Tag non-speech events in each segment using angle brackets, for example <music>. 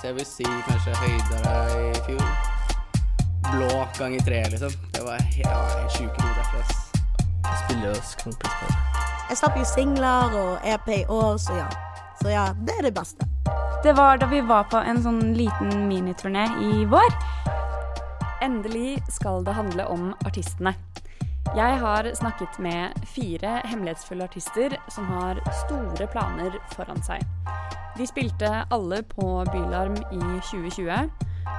Så jeg vil si kanskje høydere i fjor. Blå gang i tre, liksom. Det var helt, ja, helt sjuke noter. derfra. Jeg spiller jo skrumpelspill. Jeg slapp jo singler og EP i år, så ja. Så ja, det er det beste. Det var da vi var på en sånn liten miniturné i vår. Endelig skal det handle om artistene. Jeg har snakket med fire hemmelighetsfulle artister som har store planer foran seg. De spilte alle på Bylarm i 2020,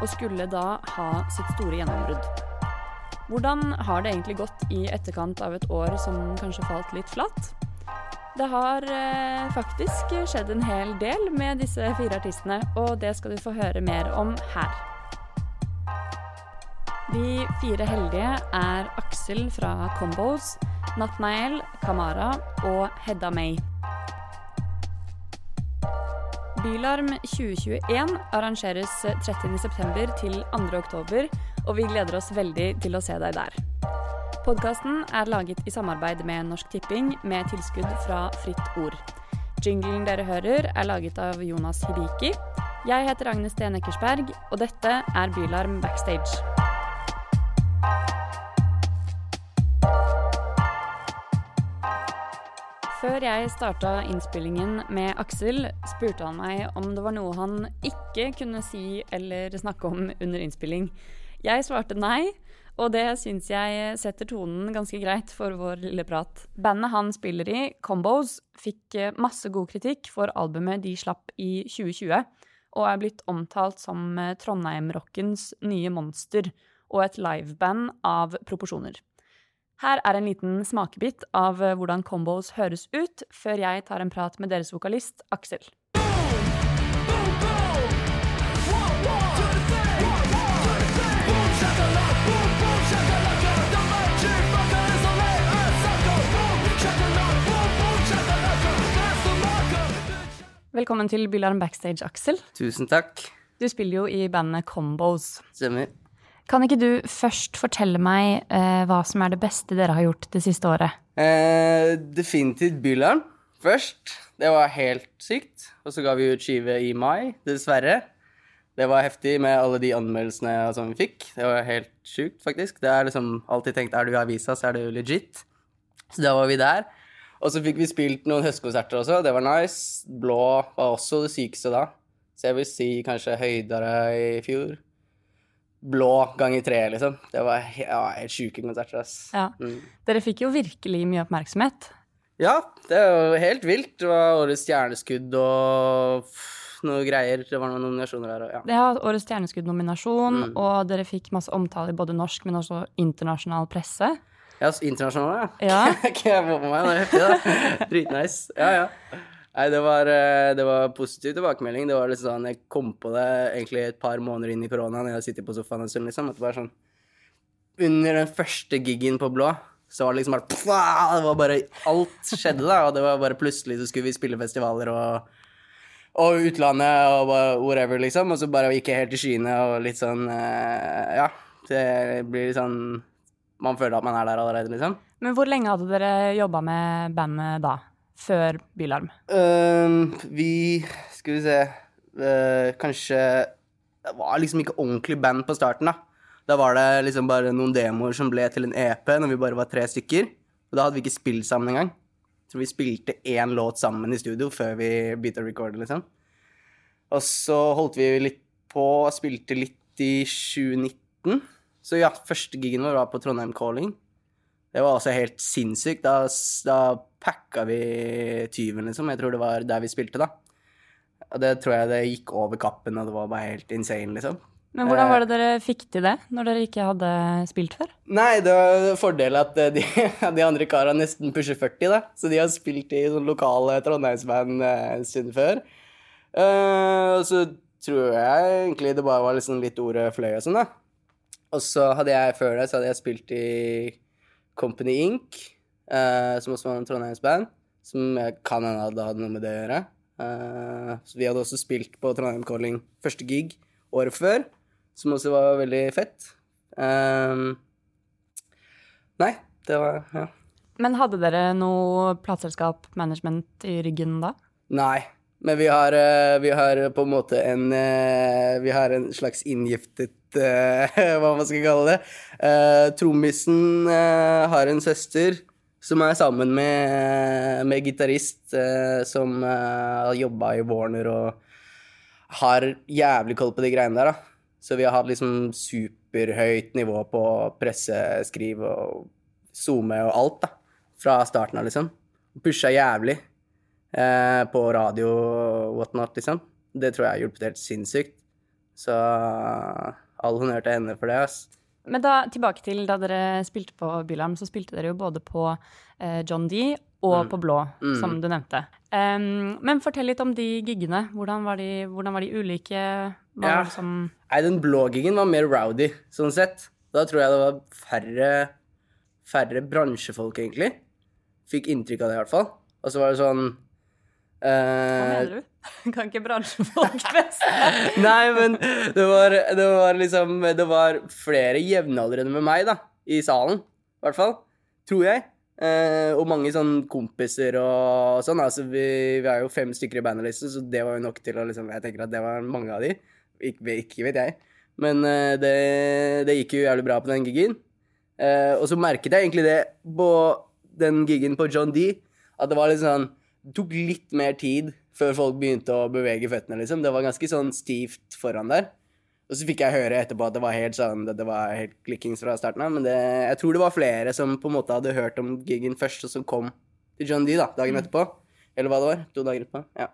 og skulle da ha sitt store gjennombrudd. Hvordan har det egentlig gått i etterkant av et år som kanskje falt litt flatt? Det har eh, faktisk skjedd en hel del med disse fire artistene, og det skal du få høre mer om her. De fire heldige er Aksel fra Combos, Natnael, Kamara og Hedda May. Bylarm 2021 arrangeres 30.9. til 2.10, og vi gleder oss veldig til å se deg der. Podkasten er laget i samarbeid med Norsk Tipping med tilskudd fra Fritt Ord. Jinglen dere hører, er laget av Jonas Hibiki. Jeg heter Agnes Sten Eckersberg, og dette er Bylarm Backstage. Før jeg starta innspillingen med Aksel, spurte han meg om det var noe han ikke kunne si eller snakke om under innspilling. Jeg svarte nei, og det syns jeg setter tonen ganske greit for vår lille prat. Bandet han spiller i, Combos, fikk masse god kritikk for albumet de slapp i 2020, og er blitt omtalt som Trondheim-rockens nye monster og et liveband av proporsjoner. Her er en liten smakebit av hvordan Combos høres ut, før jeg tar en prat med deres vokalist Aksel. Velkommen til Bylarm Backstage, Aksel. Tusen takk. Du spiller jo i bandet Combos. Stemmer. Kan ikke du først fortelle meg eh, hva som er det beste dere har gjort det siste året? Eh, definitivt Bylarm først. Det var helt sykt. Og så ga vi ut skive i mai, dessverre. Det var heftig med alle de anmeldelsene som vi fikk. Det var helt sjukt, faktisk. Det er liksom alltid tenkt er du i avisa, så er det legit. Så da var vi der. Og så fikk vi spilt noen høstkonserter også. Det var nice. Blå var også det sykeste da. Så jeg vil si kanskje høydere i fjor. Blå ganger tre, liksom. Det var ja, helt sjuke konserter, ass. Ja. Mm. Dere fikk jo virkelig mye oppmerksomhet. Ja, det er jo helt vilt. Det var årets stjerneskudd og noe greier. Det var noen nominasjoner der og ja. Det har Årets stjerneskudd-nominasjon, Mm. og dere fikk masse omtale i både norsk, men også internasjonal presse. Ja, internasjonal, internasjonale, ja. Ja. <laughs> Jeg på meg, det er heftig, da. Dritnice. Ja, ja. Nei, det var, eh, det var positiv tilbakemelding. Det var litt sånn, Jeg kom på det egentlig et par måneder inn i koronaen. Jeg sittet på sofaen en stund, liksom. At det var sånn Under den første gigen på Blå, så var det liksom bare pff, Det var bare Alt skjedde, da. Og det var bare plutselig så skulle vi spille festivaler og og utlandet og bare whatever, liksom. Og så bare gikk jeg helt i skyene og litt sånn eh, Ja. Det blir litt sånn Man føler at man er der allerede, liksom. Men hvor lenge hadde dere jobba med bandet da? Før Bylarm? Um, vi Skal vi se uh, Kanskje Det var liksom ikke ordentlig band på starten, da. Da var det liksom bare noen demoer som ble til en EP når vi bare var tre stykker. Og da hadde vi ikke spilt sammen engang. Så vi spilte én låt sammen i studio før vi begynte å recorde, liksom. Og så holdt vi litt på, og spilte litt i 2019. Så ja, første gigen vår var på Trondheim Calling. Det var også helt sinnssykt. Da, da packa vi tyven, liksom. Jeg tror det var der vi spilte, da. Og det tror jeg det gikk over kappen, og det var bare helt insane, liksom. Men hvordan var det dere fikk til det, når dere ikke hadde spilt før? Nei, det var fordelen at eh, de, <laughs> de andre kara nesten pusher 40, da. Så de har spilt i sånn lokale Trondheimsband eh, en stund før. Eh, Og så tror jeg egentlig det bare var liksom litt ordet fløy og sånn, da. Og så hadde jeg før det, så hadde jeg spilt i Company Inc., eh, som også var en Trondheimsband. Som jeg kan hende hadde hatt noe med det å gjøre. Eh, så vi hadde også spilt på Trondheim Calling første gig året før, som også var veldig fett. Um, nei, det var Ja. Men hadde dere noe plateselskap, management, i ryggen da? Nei. Men vi har, eh, vi har på en måte en eh, Vi har en slags inngiftet eh, <laughs> Hva man skal kalle det. Uh, Trommisen uh, har en søster som er sammen med, med gitarist uh, som eh, har jobba i Warner og har jævlig koll på de greiene der, da. Så vi har hatt liksom superhøyt nivå på presseskriv og SoMe og alt, da. Fra starten av, liksom. Pusha jævlig eh, på radio og whatnot, liksom. Det tror jeg har hjulpet helt sinnssykt. Så all honnør til henne for det, ass. Men da, tilbake til da dere spilte på Bylarm, så spilte dere jo både på eh, John D og på Blå, som du nevnte. Um, men fortell litt om de giggene. Hvordan var de, hvordan var de ulike? Var Ja. som Nei, den blå giggen var mer rowdy, sånn sett. Da tror jeg det var færre, færre bransjefolk, egentlig. Fikk inntrykk av det, i hvert fall. Og så var det sånn Hva eh, mener du? <laughs> Kan ikke bransjefolk <laughs> best? <laughs> Nei, men det var, det var liksom Det var flere jevnaldrende med meg, da, i salen. I hvert fall. Tror jeg. Eh, og mange sånn kompiser og sånn. Altså, vi, vi er jo fem stykker i bandet, så det var jo nok til å liksom Jeg tenker at det var mange av de. Ikke, ikke vet jeg. Men eh, det, det gikk jo jævlig bra på den gigen. Eh, og så merket jeg egentlig det på den gigen på John D, at det var litt sånn Det tok litt mer tid før folk begynte å bevege føttene, liksom. Det var ganske sånn stivt foran der. Og så fikk jeg høre etterpå at det var helt sånn Det, var helt klikkings fra starten av, men det, jeg tror det var flere som på en måte hadde hørt om gigen først, og som kom til John D da, dagen etterpå. Eller hva det var. To dager etterpå. Ja.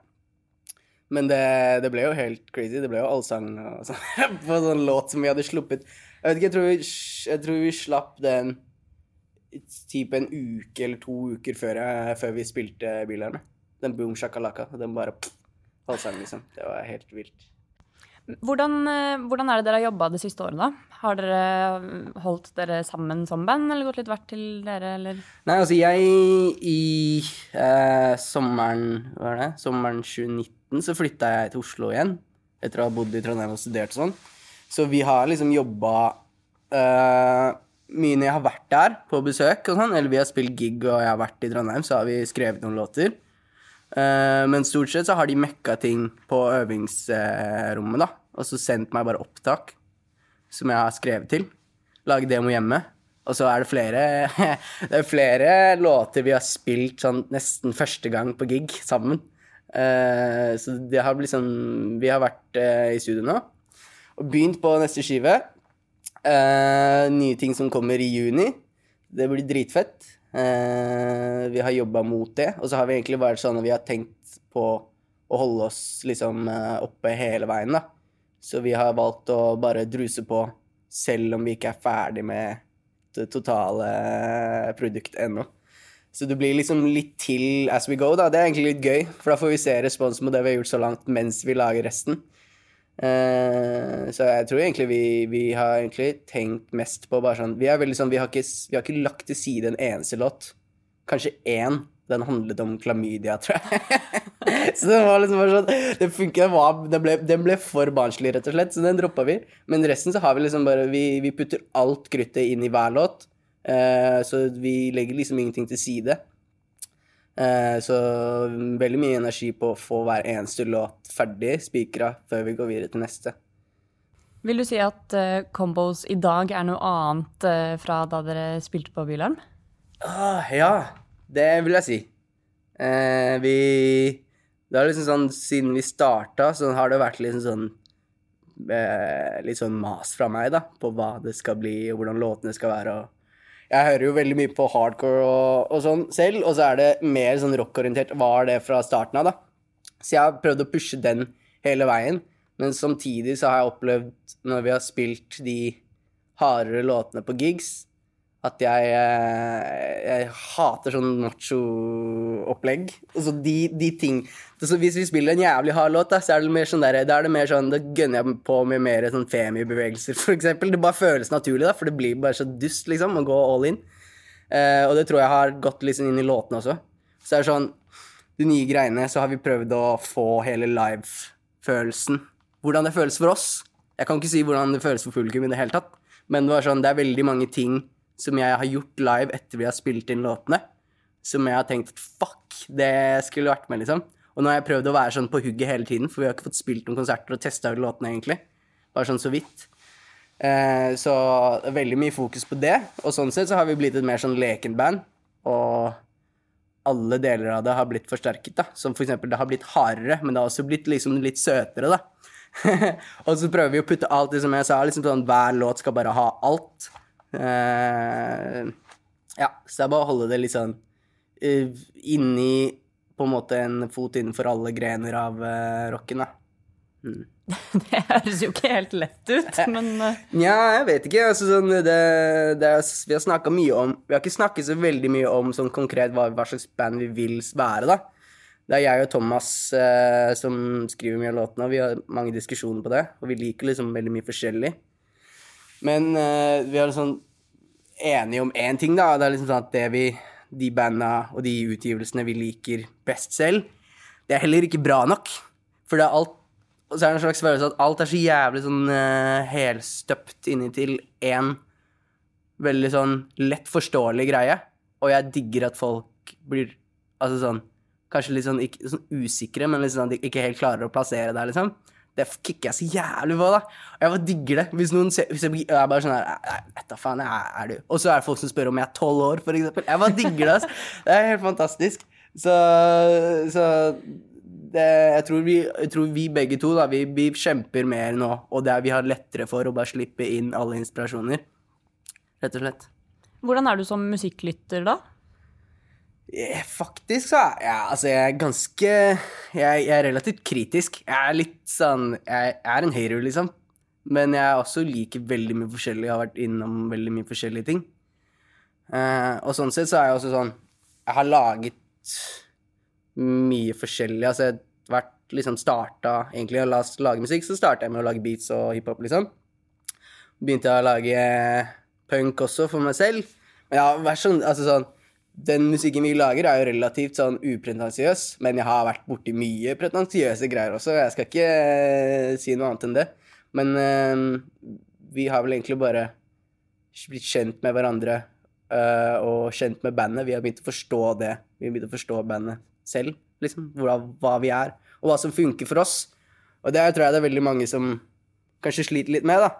Men det, det ble jo helt crazy. Det ble jo allsang og sånn <laughs> på sånn låt som vi hadde sluppet. Jeg vet ikke, jeg tror vi, jeg tror vi slapp den typ en uke eller to uker før, jeg, før vi spilte bilerne. Den boom shakalaka. Den bare allsang, liksom. Det var helt vilt. Hvordan, eh, hvordan er det dere har jobba det siste året, da? Har dere holdt dere sammen som band, eller gått litt hvert til dere, eller? Nei, altså jeg i eh, sommeren Hva er det? Sommeren 2019 så flytta jeg til Oslo igjen. Etter å ha bodd i Trondheim og studert og sånn. Så vi har liksom jobba eh, mye når jeg har vært der på besøk og sånn. Eller vi har spilt gig og jeg har vært i Trondheim, så har vi skrevet noen låter. Uh, men stort sett så har de mekka ting på øvingsrommet, da. Og så sendt meg bare opptak som jeg har skrevet til. Lage demo hjemme. Og så er det flere <laughs> Det er flere låter vi har spilt sånn nesten første gang på gig sammen. Uh, så det har blitt sånn Vi har vært uh, i studio nå og begynt på neste skive. Eh, nye ting som kommer i juni. Det blir dritfett. Uh, vi har jobba mot det. Og så har vi egentlig vært sånn at vi har tenkt på å holde oss liksom uh, oppe hele veien, da. Så vi har valgt å bare druse på selv om vi ikke er ferdig med det totale produktet ennå. Så det blir liksom litt til as we go, da. Det er egentlig litt gøy, for da får vi se respons på det vi har gjort så langt mens vi lager resten. Eh, så jeg tror egentlig vi, vi har egentlig tenkt mest på bare sånn Vi sånn, vi har ikke, vi har ikke lagt til side en eneste låt. Kanskje én. Den handlet om klamydia, tror jeg. <laughs> så den var liksom bare sånn Det funket, den, den, ble, den ble for barnslig, rett og slett, så den droppa vi. Men resten så har vi liksom bare vi putter alt kruttet inn i hver låt. Uh, så vi legger liksom ingenting til side. Eh, så veldig mye energi på å få hver eneste låt ferdig, spikra, før vi går videre til neste. Vil du si at uh, Combos i dag er noe annet uh, fra da dere spilte på Bylarm? Ah, ja, det vil jeg si. Eh, vi Det er liksom sånn Siden vi starta, så har det vært liksom sånn eh, Litt sånn mas fra meg, da, på hva det skal bli, og hvordan låtene skal være. og jeg hører jo veldig mye på hardcore og, og sånn selv, og så er det mer sånn rockorientert. Var det fra starten av, da. Så jeg har prøvd å pushe den hele veien. Men samtidig så har jeg opplevd, når vi har spilt de hardere låtene på gigs, at jeg, eh, jeg hater sånn macho-opplegg. Altså de, de ting så Hvis vi spiller en jævlig hard låt, da, så er det mer sånn der, da er det mer sånn, da gønner jeg på med mer sånn femi-bevegelser, eksempel. Det bare føles naturlig, da, for det blir bare så dust, liksom, å gå all in. Eh, og det tror jeg har gått liksom inn i låtene også. Så det er sånn De nye greiene, så har vi prøvd å få hele live-følelsen. Hvordan det føles for oss. Jeg kan ikke si hvordan det føles for publikum i det hele tatt, men det var sånn, det er veldig mange ting som jeg har gjort live etter vi har spilt inn låtene, som jeg har tenkt at fuck, det skulle vært med, liksom. Og nå har jeg prøvd å være sånn på hugget hele tiden, for vi har ikke fått spilt noen konserter og testa ut låtene, egentlig. Bare sånn så vidt. Eh, så veldig mye fokus på det. Og sånn sett så har vi blitt et mer sånn lekenband. Og alle deler av det har blitt forsterket, da. Som for eksempel det har blitt hardere, men det har også blitt liksom litt søtere, da. <laughs> og så prøver vi å putte alt det som jeg sa, liksom sånn hver låt skal bare ha alt. Eh, ja, så det er bare å holde det litt sånn eh, inni på en måte en fot innenfor alle grener av uh, rocken, da. <laughs> Det høres jo ikke helt lett ut, men eh, Nja, jeg vet ikke. Altså, sånn, det, det er, vi har snakka mye om Vi har ikke snakket så veldig mye om sånn konkret hva, hva slags band vi vil være, da. Det er jeg og Thomas eh, som skriver mye av låtene, og vi har mange diskusjoner på det. Og vi liker liksom veldig mye forskjellig. Men uh, vi er liksom enige om én ting, da. Det er liksom sånn at det vi, de banda og de utgivelsene vi liker best selv, det er heller ikke bra nok. For det er alt og så er det en slags følelse at alt er så jævlig sånn uh, helstøpt inni én veldig sånn lett forståelig greie. Og jeg digger at folk blir altså sånn Kanskje litt sånn, ikke, sånn usikre, men liksom, de ikke helt klarer å plassere det, liksom. Det kicker jeg så jævlig på, da. Og jeg bare digger det. Hvis noen ser hvis jeg, jeg bare sånn her hva faen, jeg er du. Og så er det folk som spør om jeg er tolv år, for eksempel. Jeg bare digger det, altså. Det er helt fantastisk. Så, så det, jeg, tror vi, jeg tror vi begge to da, vi, vi kjemper mer nå, og det er, vi har lettere for å bare slippe inn alle inspirasjoner. Rett og slett. hvordan er du som musikklytter da? Eh, Faktisk så jeg, altså jeg er ganske jeg, jeg er relativt kritisk. Jeg er litt sånn Jeg er en hater, liksom. Men jeg også liker veldig mye forskjellig. Jeg har vært innom veldig mye forskjellige ting. Uh, og sånn sett så er jeg også sånn Jeg har laget mye forskjellig. Altså jeg har vært liksom starta Egentlig å la lage musikk, så starta jeg med å lage beats og hiphop, liksom. Begynte jeg å lage punk også for meg selv. Men jeg har vært sånn, altså sånn den musikken vi lager, er jo relativt sånn upretensiøs, men jeg har vært borti mye pretensiøse greier også. Jeg skal ikke uh, si noe annet enn det. Men uh, vi har vel egentlig bare blitt kjent med hverandre uh, og kjent med bandet. Vi har begynt å forstå det. Vi har begynt å forstå bandet selv, liksom. Hva, hva vi er, og hva som funker for oss. Og det tror jeg det er veldig mange som kanskje sliter litt med, da.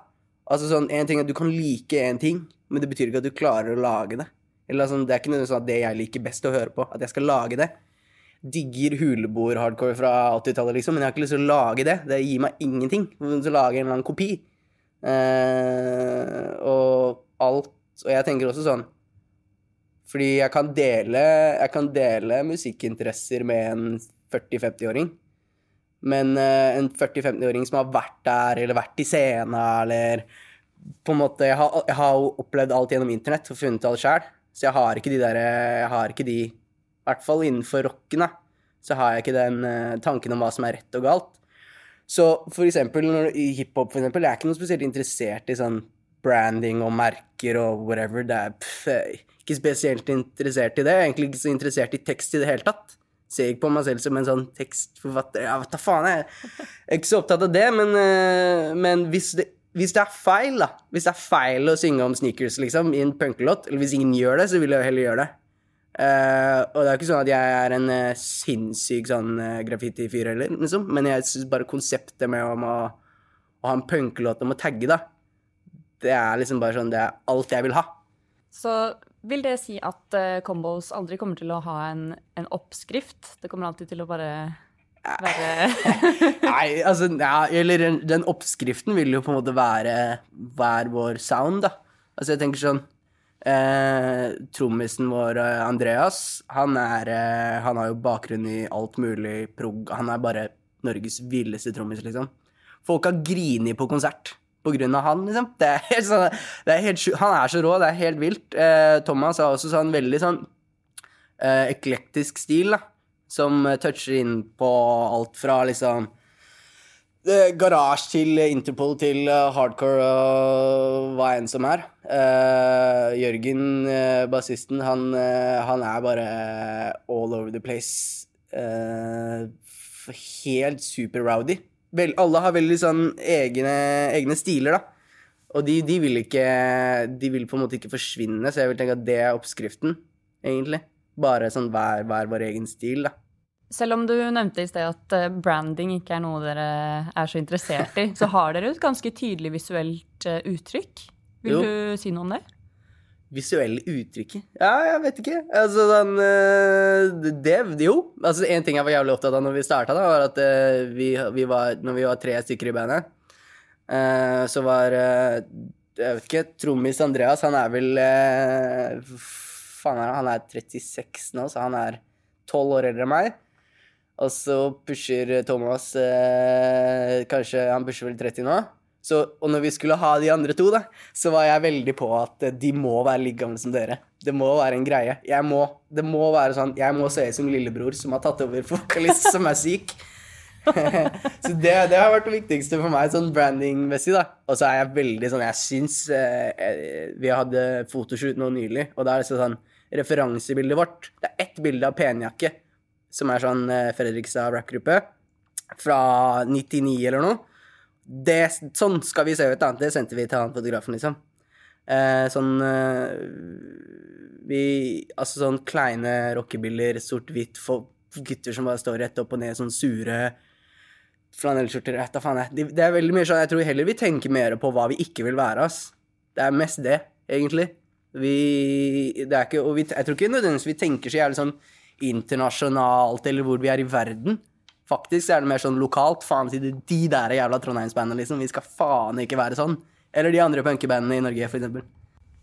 Altså sånn, en ting er at Du kan like en ting, men det betyr ikke at du klarer å lage det. Eller sånn, Det er ikke nødvendigvis sånn at det jeg liker best å høre på, at jeg skal lage det. Digger huleboer-hardcore fra 80-tallet, liksom, men jeg har ikke lyst til å lage det. Det gir meg ingenting. Så lager jeg en eller annen kopi? Eh, og alt Og jeg tenker også sånn Fordi jeg kan dele, jeg kan dele musikkinteresser med en 40-50-åring. Men eh, en 40-50-åring som har vært der, eller vært i scena, eller på en måte, jeg har, jo opplevd alt gjennom internett og funnet alt sjøl. Så jeg har ikke de der Jeg har ikke de I hvert fall innenfor rocken, da. Så har jeg ikke den uh, tanken om hva som er rett og galt. Så for eksempel i hiphop, for eksempel, jeg er ikke noe spesielt interessert i sånn branding og merker og whatever. Det er pff, ikke spesielt interessert i det. Jeg er egentlig ikke så interessert i tekst i det hele tatt. Ser ikke på meg selv som en sånn tekstforfatter. Ja, hva faen, jeg er ikke så opptatt av det, men, eh, men hvis, det, hvis det er feil, da Hvis det er feil å synge om sneakers liksom, i en punkelåt, eller hvis ingen gjør det, så vil jeg heller gjøre det. Uh, og det er ikke sånn at jeg er en uh, sinnssyk sånn uh, graffiti-fyr heller, liksom. Men jeg syns bare konseptet med om å, å ha en punkelåt om å tagge, da, det er liksom bare sånn Det er alt jeg vil ha. Så vil det si at uh, Combos aldri kommer til å ha en, en oppskrift? Det kommer alltid til å bare være <laughs> Nei, altså ja, Eller den, oppskriften vil jo på en måte være hver vår sound, da. Altså, jeg tenker sånn eh, Trommisen vår, eh, Andreas, han er eh, Han har jo bakgrunn i alt mulig prog. Han er bare Norges villeste trommis, liksom. Folk har grini på konsert på grunn av han, liksom. Det er helt sånn, er helt, han er så rå, det er helt vilt. Eh, Thomas har også sånn veldig sånn eh, eklektisk stil, da. Som eh, toucher inn på alt fra liksom eh, garasje til Interpol til eh, hardcore og hva enn som er. Uh, Jørgen, uh, bassisten, han, uh, han er bare all over the place. Helt super rowdy. Vel, alle har veldig sånn egne, egne stiler, da. Og de, de vil ikke De vil på en måte ikke forsvinne, så jeg vil tenke at det er oppskriften, egentlig. Bare sånn hver, hver vår egen stil, da. Selv om du nevnte i sted at eh, branding ikke er noe dere er så interessert i, så har dere et ganske tydelig visuelt eh, uttrykk. Vil Jo. du si noe om det? Visuelle uttrykket? Ja, jeg vet ikke. Altså, den eh, Det Jo. Altså, en ting jeg var jævlig opptatt av når vi starta, da, var at vi, vi var Når vi var tre stykker i bandet, så var Jeg vet ikke, trommis Andreas, han er vel Faen, er han? han er 36 nå, så han er 12 år eldre enn meg. Og så pusher Thomas eh, Kanskje han pusher vel 30 nå. Så, og når vi skulle ha de andre to, da, så var jeg veldig på at de må være like gamle som dere. Det må være en greie. Jeg må, det må være sånn, jeg må se ut som lillebror som har tatt over for vokalist som er syk. <laughs> så det, det har vært det viktigste for meg, sånn branding-messig, da. Og så er jeg veldig sånn Jeg syns eh, eh, Vi hadde fotoshoot nå nylig, og da er det sånn Referansebildet vårt Det er ett bilde av penjakke, som er sånn eh, Fredrikstad rap-gruppe, fra 99 eller noe. Det, sånn skal vi se ut, da. Det sendte vi til han fotografen, liksom. Eh, sånn eh, Vi Altså sånn kleine rockebilder, sort-hvitt, gutter som bare står rett opp og ned, sånn sure flanellskjorter. vet da faen jeg. Det er veldig mye sånn Jeg tror heller vi tenker mer på hva vi ikke vil være, ass. Det er mest det, egentlig. Vi Det er ikke Og vi, jeg tror ikke nødvendigvis vi tenker så jævlig sånn internasjonalt, eller hvor vi er i verden. Faktisk er det mer sånn lokalt. Faen, si det, de der jævla Trondheimsbandene, liksom. Vi skal faen ikke være sånn. Eller de andre punkebandene i Norge, f.eks.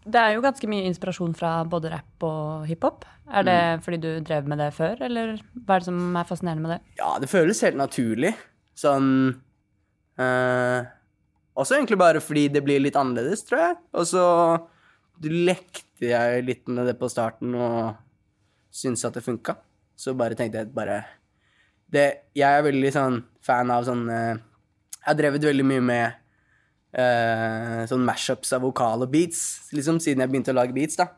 Det er jo ganske mye inspirasjon fra både rapp og hiphop. Er det Mm. fordi du drev med det før, eller hva er det som er fascinerende med det? Ja, det føles helt naturlig. Sånn øh, Også egentlig bare fordi det blir litt annerledes, tror jeg. Og så lekte jeg litt med det på starten og syntes at det funka. Så bare tenkte jeg bare det, Jeg er veldig sånn fan av sånn eh, Jeg har drevet veldig mye med uh, sånn mashups av vokal og beats, liksom siden jeg begynte å lage beats, da.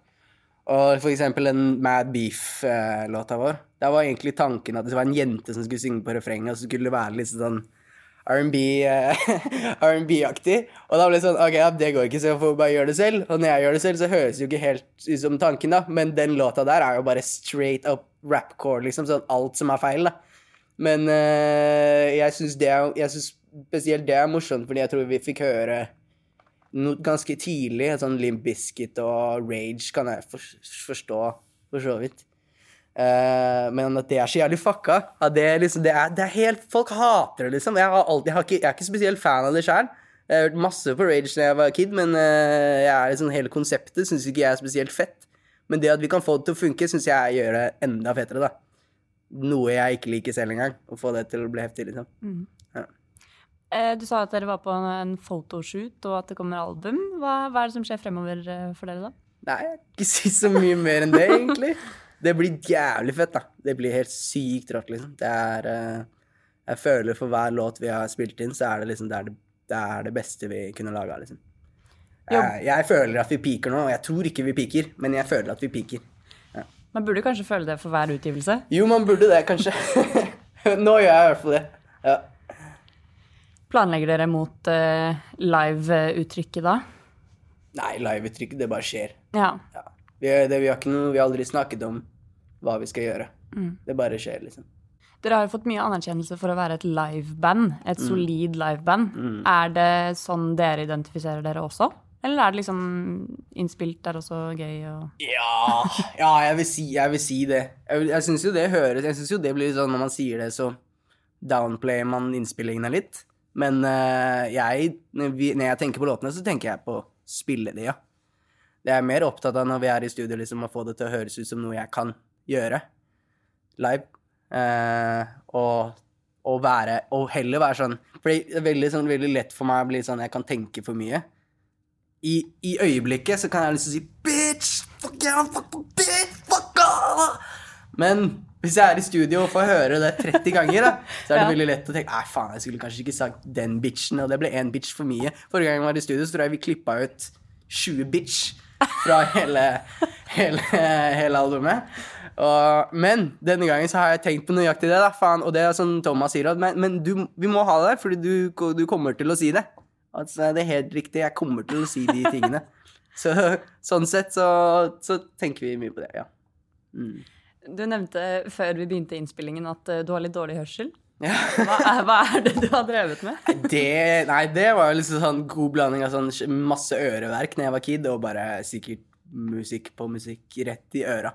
Og for eksempel den Mad Beef-låta vår. Der var egentlig tanken at det var en jente som skulle synge på refrenget, og så skulle det være litt sånn eh, R&B-aktig. <laughs> Og da ble det sånn Ok, ja, det går ikke, så jeg får bare gjøre det selv. Og når jeg gjør det selv, så høres det jo ikke helt ut som tanken, da. Men den låta der er jo bare straight up rapcore, liksom. Sånn alt som er feil, da. Men uh, jeg syns det er Jeg synes spesielt det er morsomt, fordi jeg tror vi fikk høre noe ganske tidlig sånn Limp Bizkit og Rage kan jeg for, forstå, for så vidt. Eh, men at det er så jævlig fucka. Det, liksom, det, er, det er helt Folk hater det, liksom. Jeg, har alltid, jeg, har ikke, jeg er ikke spesielt fan av det sjøl. Jeg har hørt masse på Rage da jeg var kid, men er liksom, hele konseptet syns ikke jeg er spesielt fett. Men det at vi kan få det til å funke, syns jeg gjør det enda fetere, da. Noe jeg ikke liker selv engang. Å få det til å bli heftig, liksom. Eh, Du sa at dere var på en, photoshoot, og at det kommer album. Hva, hva er det som skjer fremover for dere, da? Nei, jeg kan ikke si så mye mer enn det, egentlig. <laughs> Det blir jævlig fett, da. Det blir helt sykt rått, liksom. Det er uh, Jeg føler for hver låt vi har spilt inn, så er det liksom det er det, det, er det beste vi kunne laga, liksom. Jeg, jeg føler at vi piker nå, og jeg tror ikke vi piker, men jeg føler at vi piker. Man burde kanskje føle det for hver utgivelse. Jo, man burde det, kanskje. <laughs> nå gjør jeg i hvert fall det. Ja. Planlegger dere mot uh, live-uttrykket da? Nei, live-uttrykket, det bare skjer. Ja. Ja. Vi, det, vi har noe Vi har aldri snakket om hva vi skal gjøre. Det bare skjer, liksom. Dere har jo fått mye anerkjennelse for å være et liveband. Et solid liveband. Er det sånn dere identifiserer dere også? Eller er det liksom innspilt der også gøy og Ja, ja jeg, vil si, jeg vil si det. Jeg, jeg syns jo det høres Jeg synes jo det blir sånn når man sier det, så downplayer man innspillingene litt. Men uh, jeg, når, jeg tenker på låtene, så tenker jeg på spille de, ja. Jeg er mer opptatt av når vi er i studio, liksom, å få det til å høres ut som noe jeg kan gjøre live. Eh, og, og være Og heller være sånn For det er veldig, sånn, veldig lett for meg å bli sånn Jeg kan tenke for mye. I, I øyeblikket så kan jeg liksom si Bitch! Fuck yeah, fuck bitch! Fuck ah! Men hvis jeg er i studio og får høre det 30 ganger, da, så er det <laughs> Ja. veldig lett å tenke Nei, faen, jeg skulle kanskje ikke sagt den bitchen, og det ble én bitch for mye. Forrige gang jeg var i studio, så tror jeg vi klippa ut 20 bitch fra hele, hele, hele albumet. Og, men denne gangen så har jeg tenkt på nøyaktig det, da, faen. Og det er sånn Thomas sier, òg. men, men du, vi må ha det, fordi du, du kommer til å si det. Altså, det er helt riktig, jeg kommer til å si de tingene. <laughs> Så, sånn sett så, så tenker vi mye på det, ja. Du nevnte før vi begynte innspillingen at eh, du har litt dårlig hørsel. Ja. Hva er, hva er det du har drevet med? Det, nei, det var jo liksom sånn god blanding av sånn masse øreverk når jeg var kid, og bare sikkert musikk på musikk rett i øra.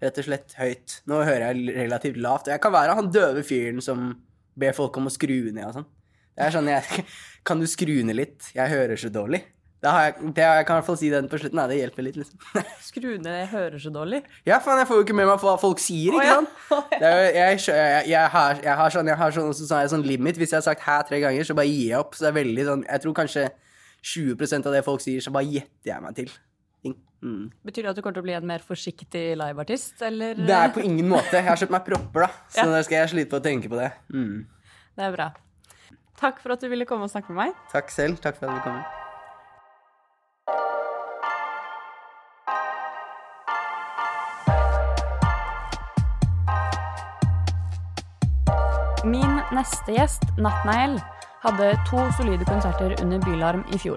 Rett og slett høyt. Nå hører jeg relativt lavt. Og jeg kan være han døve fyren som ber folk om å skru ned og sånn. Det er sånn jeg <laughs> Kan du skru ned litt? Jeg hører så dårlig. Det, har jeg, det har jeg kan i hvert fall si den på slutten. Nei, det hjelper litt, liksom. <laughs> Skru ned, jeg hører så dårlig. Ja, faen, jeg får jo ikke med meg hva folk sier, ikke ja. sant? <laughs> Det er jeg, jeg, jeg, har, jeg har sånn, jeg har sånn, så har jeg sånn limit. Hvis jeg har sagt 'hæ' tre ganger, så bare gir jeg opp. Så det er veldig sånn Jeg tror kanskje 20% av det folk sier, så bare gjetter jeg meg til. Mm. Betyr det at du kommer til å bli en mer forsiktig liveartist, eller? Det er på ingen måte. Jeg har kjøpt meg propper, da. <laughs> Så Ja. da skal jeg slite på å tenke på det. Mm. Det er bra. Takk for at du ville komme og snakke med meg. Takk selv. Takk for at du kom. Min neste gjest, Nattneil, hadde to solide konserter under Bylarm i fjor.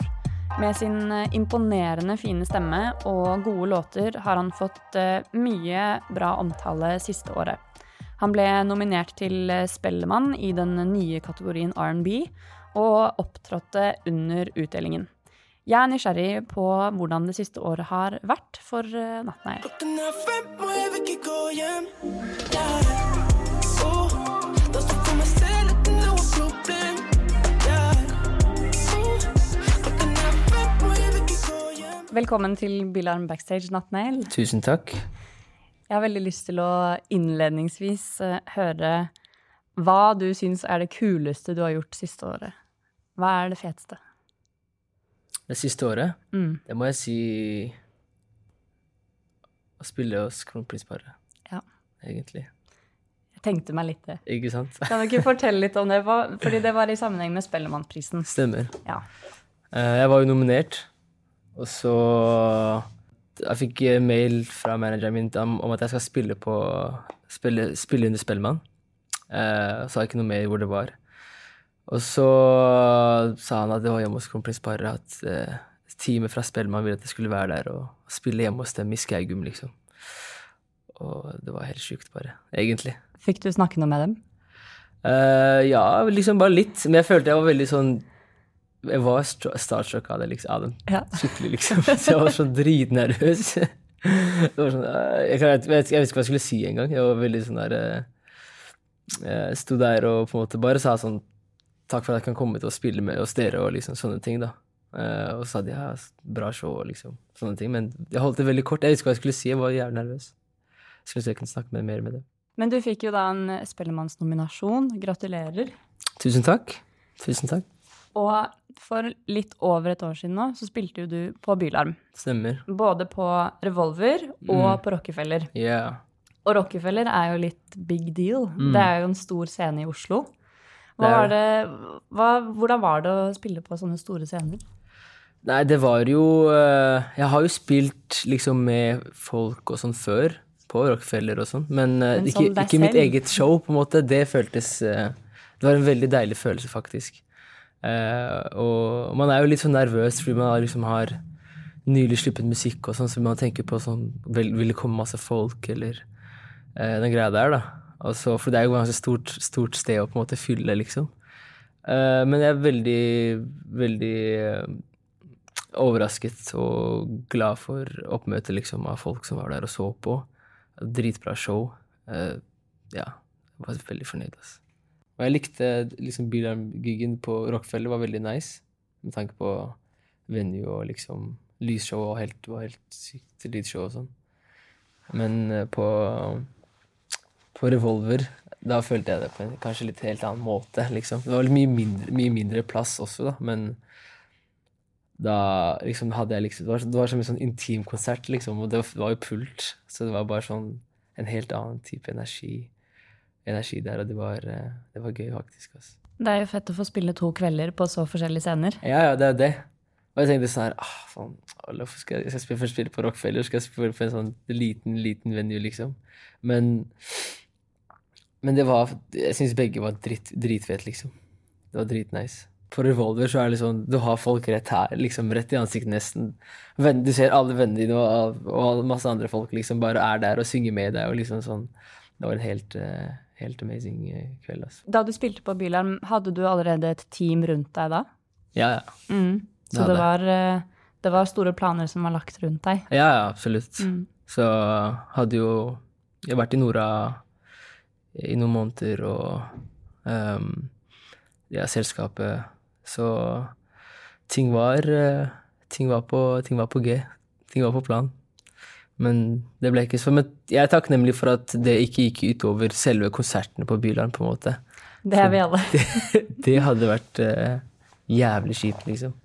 Med sin eh, imponerende fine stemme og gode låter har han fått eh, mye bra omtale siste året. Han ble nominert til eh, Spellemann i den nye kategorien R&B, og opptrådte under utdelingen. Jeg er nysgjerrig på hvordan det siste året har vært for Nattneil. Klokken. Velkommen til Bilarm Backstage, NattNail. Tusen takk. Jeg har veldig lyst til å innledningsvis eh, høre hva du syns er det kuleste du har gjort siste året. Hva er det feteste? Det siste året, Mm. det må jeg si Å spille hos kronprinsparet, Ja, egentlig. jeg tenkte meg litt det. Ikke sant? Kan du ikke fortelle litt om det? Fordi det var i sammenheng med Spellemannprisen. Stemmer. Ja. Eh, Jeg var jo nominert, og så Jeg fikk mail fra manageren min om, at jeg skal spille på Spille, spille under Spellemann. Eh, sa ikke noe mer hvor det var. Og så sa han at det var hjemme hos kronprinsparet at eh, teamet fra Spellemann ville at jeg skulle være der og spille hjemme hos dem i Skaugum, liksom. Og det var helt sjukt, bare. Egentlig. Fikk du snakke noe med dem? Uh, ja, liksom bare litt. Men jeg følte jeg var veldig sånn Jeg var str- starstruck av det, liksom. Av den. Ja. Skikkelig, liksom. Så jeg var så dritnervøs. <laughs> Det var sånn, eh, jeg, kan, jeg, vet, jeg vet ikke hva jeg skulle si engang. Jeg var veldig sånn der eh, Jeg sto der og på en måte bare sa sånn Takk for at jeg kan komme til å spille med hos dere og liksom sånne ting, da. Eh, og så hadde jeg bra show og liksom sånne ting. Men jeg holdt det veldig kort. Jeg visste ikke hva jeg skulle si. Jeg var jævlig nervøs. Jeg skulle jeg kunne snakke mer med dem. Men du fikk jo da en Spellemannsnominasjon. Gratulerer. Tusen takk. Tusen takk. Og for litt over et år siden nå, så spilte jo du på Bylarm. Stemmer. Både på Revolver og Mm. på Rockefeller. Yeah. Og Rockefeller er jo litt big deal. Mm. Det er jo en stor scene i Oslo. Var det, hva, hvordan var det å spille på sånne store scener? Nei, det var jo eh, Jeg har jo spilt liksom med folk og sånn før, på Rockefeller og sånn, men, eh, Men ikke, ikke mitt eget show, på en måte. Det føltes eh, Det var en veldig deilig følelse, faktisk. Eh, og man er jo litt sånn nervøs fordi man liksom har nylig sluppet musikk og sånn, så man tenker på sånn vil, vil det komme masse folk, eller eh, den greia der, da. Altså, for det er jo ganske stort, stort sted å på en måte fylle, liksom. Eh, men jeg er veldig, veldig eh, overrasket og glad for oppmøtet liksom, av folk som var der og så på. Dritbra show. Eh, ja, jeg var veldig fornøyd. Altså. Og jeg likte liksom Bylarm-gigen på Rockefeller var veldig nice, med tanke på venue og liksom lysshow og helt, var helt sykt lydshow og sånn. Men eh, på, på Revolver, da følte jeg det på en kanskje litt helt annen måte, liksom. Det var mye mindre, mye mindre plass også, da, men da liksom hadde jeg liksom Det var, det var som en sånn intimkonsert, liksom, og det var, det var jo pult, så det var bare sånn en helt annen type energi, energi der, og det var, eh, det var gøy, faktisk. Altså. Det er jo fett å få spille to kvelder på så forskjellige scener. Ja, ja, det er det. Og jeg tenkte sånn her ah, sånn, skal jeg, jeg skal spille, først spille på Rockefeller, skal jeg spille på en sånn liten, liten venue, liksom. Men Men det var Jeg syns begge var dritt, dritfett, liksom. Det var dritnice. på Revolver så er det liksom Du har folk rett her, liksom rett i ansiktet nesten. Du ser alle vennene dine og, og masse andre folk liksom bare er der og synger med deg og liksom sånn. Det var en helt, eh, helt amazing eh, kveld, altså. Da du spilte på Bylarm, hadde du allerede et team rundt deg da? Ja, ja. Mm. Så det det. var, eh, det var store planer som var lagt rundt deg? Ja, ja, absolutt. Mm. Så hadde jo Jeg har vært i Nora i noen måneder, og um, ja, selskapet Så ting var eh, ting var, på, ting var på G. Ting var på plan. Men det ble ikke sånn. Men jeg er takknemlig for at det ikke gikk utover selve konsertene på Bylarm, på en måte. Det er vi alle. <laughs> Det, det hadde vært uh, jævlig kjipt, liksom.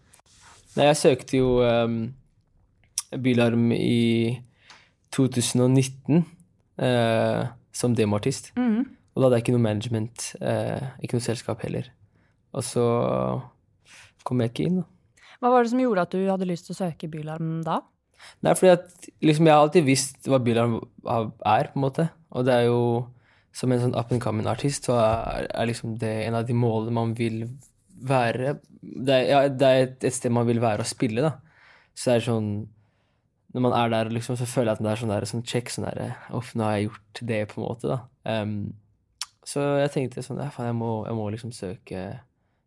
Nei, jeg søkte jo um, Bylarm i 2019 uh, som demoartist. Mm. Og da hadde jeg ikke noe management, uh, ikke noe selskap heller. Og så kom jeg ikke inn, da. Hva var det som gjorde at du hadde lyst til å søke Bylarm da? Nei, fordi at liksom, jeg har alltid visst hva Bylarm er, på en måte. Og det er jo som en sånn up and coming artist, så er, er liksom det en av de målene man vil være Det er, ja, det er et, et sted man vil være og spille, da. Så det er sånn Når man er der, liksom, så føler jeg at det er sånn der, sånn check, sånn derre Uff, nå har jeg gjort det, på en måte, da. Um, så jeg tenkte sånn Ja, faen, jeg må, jeg må liksom søke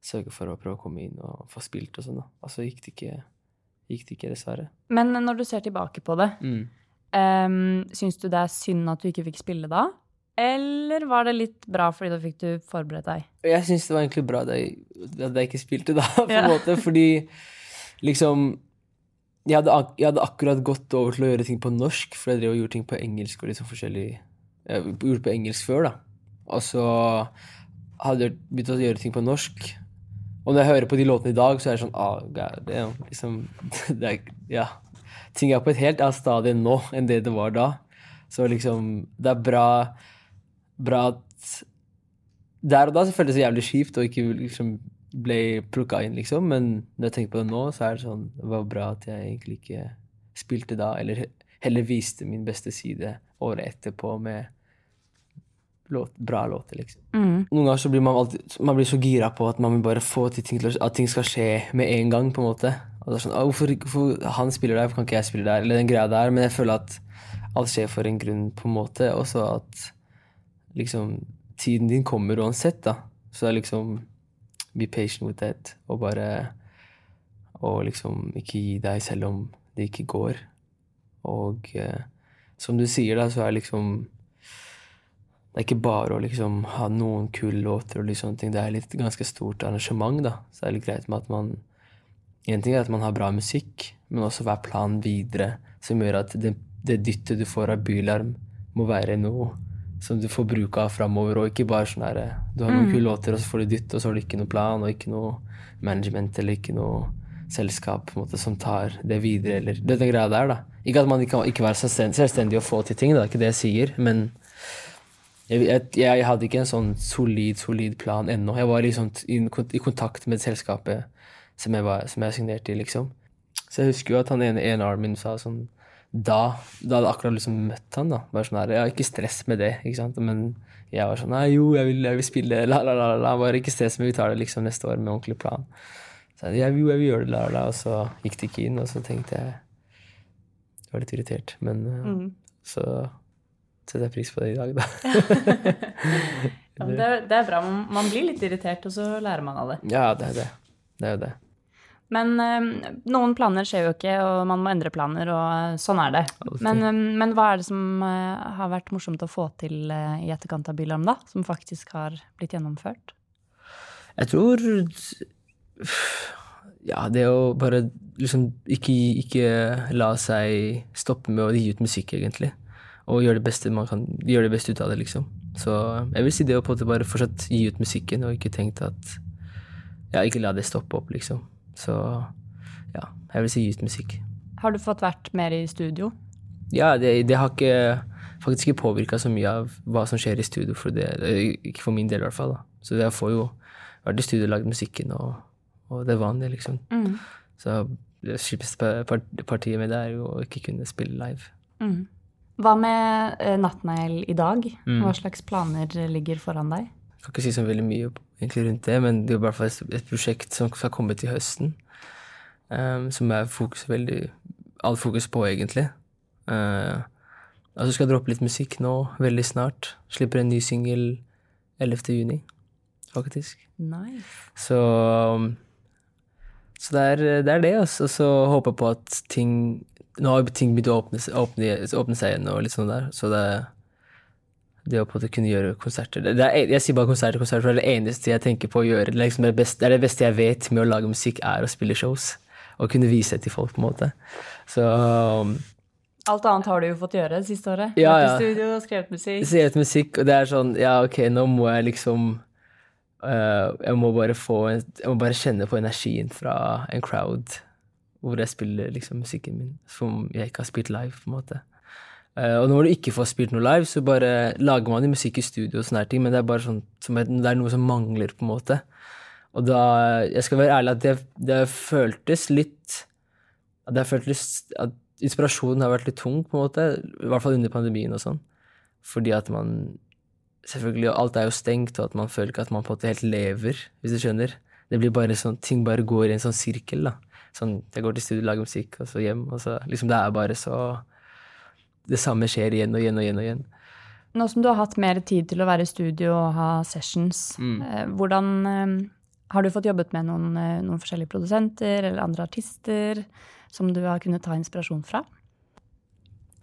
Søke for å prøve å komme inn og få spilt og sånn, da. Og så gikk det ikke, gikk det ikke, dessverre. Men når du ser tilbake på det, Mm. um, syns du det er synd at du ikke fikk spille da? Eller var det litt bra fordi da fikk du forberedt deg? Jeg syns det var egentlig bra at jeg, at jeg ikke spilte da, <laughs> på en Ja. måte, fordi liksom jeg hadde, jeg hadde akkurat gått over til å gjøre ting på norsk, for jeg drev og gjorde ting på engelsk og liksom forskjellig Jeg gjorde på engelsk før, da. Og så hadde jeg begynt å gjøre ting på norsk. Og når jeg hører på de låtene i dag, så er det sånn oh, god damn, liksom, <laughs> det er, Ja. Ting er på et helt annet stadium nå enn det det var da. Så liksom Det er bra, bra at Der og da så føltes det så jævlig kjipt og ikke liksom ble plukka inn, liksom. Men når jeg tenker på det nå, så er det sånn Det var bra at jeg egentlig ikke spilte da, eller heller viste min beste side året etterpå med låt, bra låter, liksom. Mm. Noen ganger så blir man, alltid, man blir så gira på at man vil bare få til ting, til at ting skal skje med en gang, på en måte. Og det er sånn, hvorfor, hvorfor han spiller der, hvorfor kan ikke jeg spille der? Eller den greia der. Men jeg føler at alt skjer for en grunn, på en måte. Og så at liksom Tiden din kommer uansett, da. Så det er liksom Be patient with that. Og bare Og liksom ikke gi deg selv om det ikke går. Og eh, som du sier, da, så er liksom det er ikke bare å liksom ha noen kule låter og litt sånne ting. Det er et ganske stort arrangement, da. Så det er litt greit med at man En ting er at man har bra musikk, men også hva er planen videre, som gjør at det, det dyttet du får av bylarm, må være noe som du får bruk av framover, og ikke bare sånn herre Du har noen kule låter, og så får du dytt, og så har du ikke noe plan, og ikke noe management eller ikke noe selskap på en måte, som tar det videre, eller det, den greia der, da. Ikke at man ikke kan være selvstendig og få til ting, det er ikke det jeg sier, men jeg, jeg, jeg hadde ikke en sånn solid, solid plan ennå. Jeg var liksom i, i kontakt med selskapet som jeg, var, som jeg signerte i, liksom. Så jeg husker jo at han ene A&R min sa sånn Da da hadde jeg akkurat liksom møtt han, da. Bare sånn her, ja, ikke stress med det, ikke sant. Men jeg var sånn Nei, jo, jeg vil, jeg vil spille, la, la, la, la. Bare ikke stress, men vi tar det liksom neste år med ordentlig plan. Så jeg, jo, jeg vil gjøre det, la, la, la. Og så gikk det ikke inn, og så tenkte jeg Jeg var litt irritert, men mm. så setter jeg pris på det i dag, da. <laughs> Ja, det, <laughs> det er bra. Man, blir litt irritert, og så lærer man av det. Ja, det er det. Det er jo det. Men eh, noen planer skjer jo ikke, og man må endre planer, og eh, sånn er det. Men, eh, men hva er det som eh, har vært morsomt å få til eh, i etterkant av Bylarm, da? Som faktisk har blitt gjennomført? Jeg tror Ja, det å bare liksom ikke, ikke la seg stoppe med å gi ut musikk, egentlig. Og gjøre det beste man kan Gjøre det beste ut av det, liksom. Så jeg vil si det å på en måte bare fortsatt gi ut musikken, og ikke tenkt at Ja, ikke la det stoppe opp, liksom. Så ja, jeg vil si gi ut musikk. Har du fått vært mer i studio? Ja, det, det har ikke faktisk ikke påvirka så mye av hva som skjer i studio, for det, ikke for min del i hvert fall. da. Så jeg får jo vært i studio og lagd musikken, og, og det er vanlig, liksom. Mm. Så det kjipeste partiet med det er jo å ikke kunne spille live. Mm. Hva med uh, Nattnegl i dag? Mm. Hva slags planer ligger foran deg? Jeg kan ikke si så veldig mye egentlig rundt det, men det er i hvert fall et, et prosjekt som skal komme til høsten. Um, som er fokus veldig All fokus på, egentlig. Uh, altså skal jeg droppe litt musikk nå, veldig snart. Slipper en ny singel 11. juni, faktisk. Nice. Så um, Så det er det, er det altså. Og så håper jeg på at ting Nå har ting begynt å åpne, åpne, åpne seg igjen og litt sånn der, så det det å på en måte kunne gjøre konserter det er, Jeg sier bare konserter, konserter, for det er det eneste jeg tenker på å gjøre. Det liksom det, beste, det er det beste jeg vet med å lage musikk, er å spille shows. Og kunne vise det til folk, på en måte. Så um, Alt annet har du jo fått gjøre det siste året. Ja, ja. studio, skrevet musikk. Skrevet musikk, og det er sånn Ja, ok, nå må jeg liksom uh, Jeg må bare få Jeg må bare kjenne på energien fra en crowd hvor jeg spiller liksom musikken min som jeg ikke har spilt live, på en måte. Uh, og når du ikke får spilt noe live, så bare lager man musikk i studio og sånne ting, men det er bare sånn det er noe som mangler, på en måte. Og da Jeg skal være ærlig at det, det føltes litt at føltes at inspirasjonen har vært litt tung, på en måte. I hvert fall under pandemien og sånn. Fordi at man Selvfølgelig, alt er jo stengt, og at man føler ikke at man på en måte helt lever, hvis du skjønner. Det blir bare sånn, Ting bare går i en sånn sirkel, da. Sånn, Jeg går til studio, lager musikk, og så hjem, og så liksom Det er bare så Det samme skjer igjen og igjen og igjen og igjen. Nå som du har hatt mer tid til å være i studio og ha sessions, Mm. eh, hvordan eh, Har du fått jobbet med noen, eh, noen forskjellige produsenter eller andre artister som du har kunnet ta inspirasjon fra?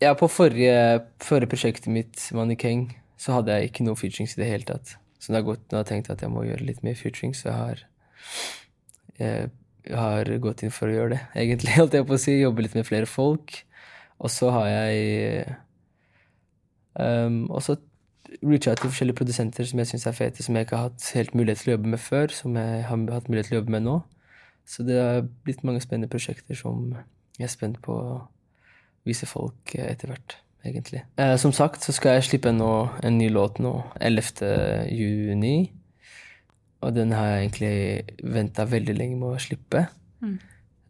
Ja, på forrige, forrige prosjektet mitt, Mannequin, så hadde jeg ikke noe featurings i det hele tatt. Så det har gått, nå har jeg tenkt at jeg må gjøre litt mer featurings, så jeg har jeg har gått inn for å gjøre det, <laughs> egentlig, holdt jeg på å si. Jobbe litt med flere folk. Og så har jeg um, også reacha til forskjellige produsenter som jeg syns er fete, som jeg ikke har hatt helt mulighet til å jobbe med før, som jeg har hatt mulighet til å jobbe med nå. Så det har blitt mange spennende prosjekter som jeg er spent på å vise folk etter hvert, egentlig. Eh, som sagt så skal jeg slippe nå en ny låt nå, 11. juni. Og den har jeg egentlig venta veldig lenge med å slippe.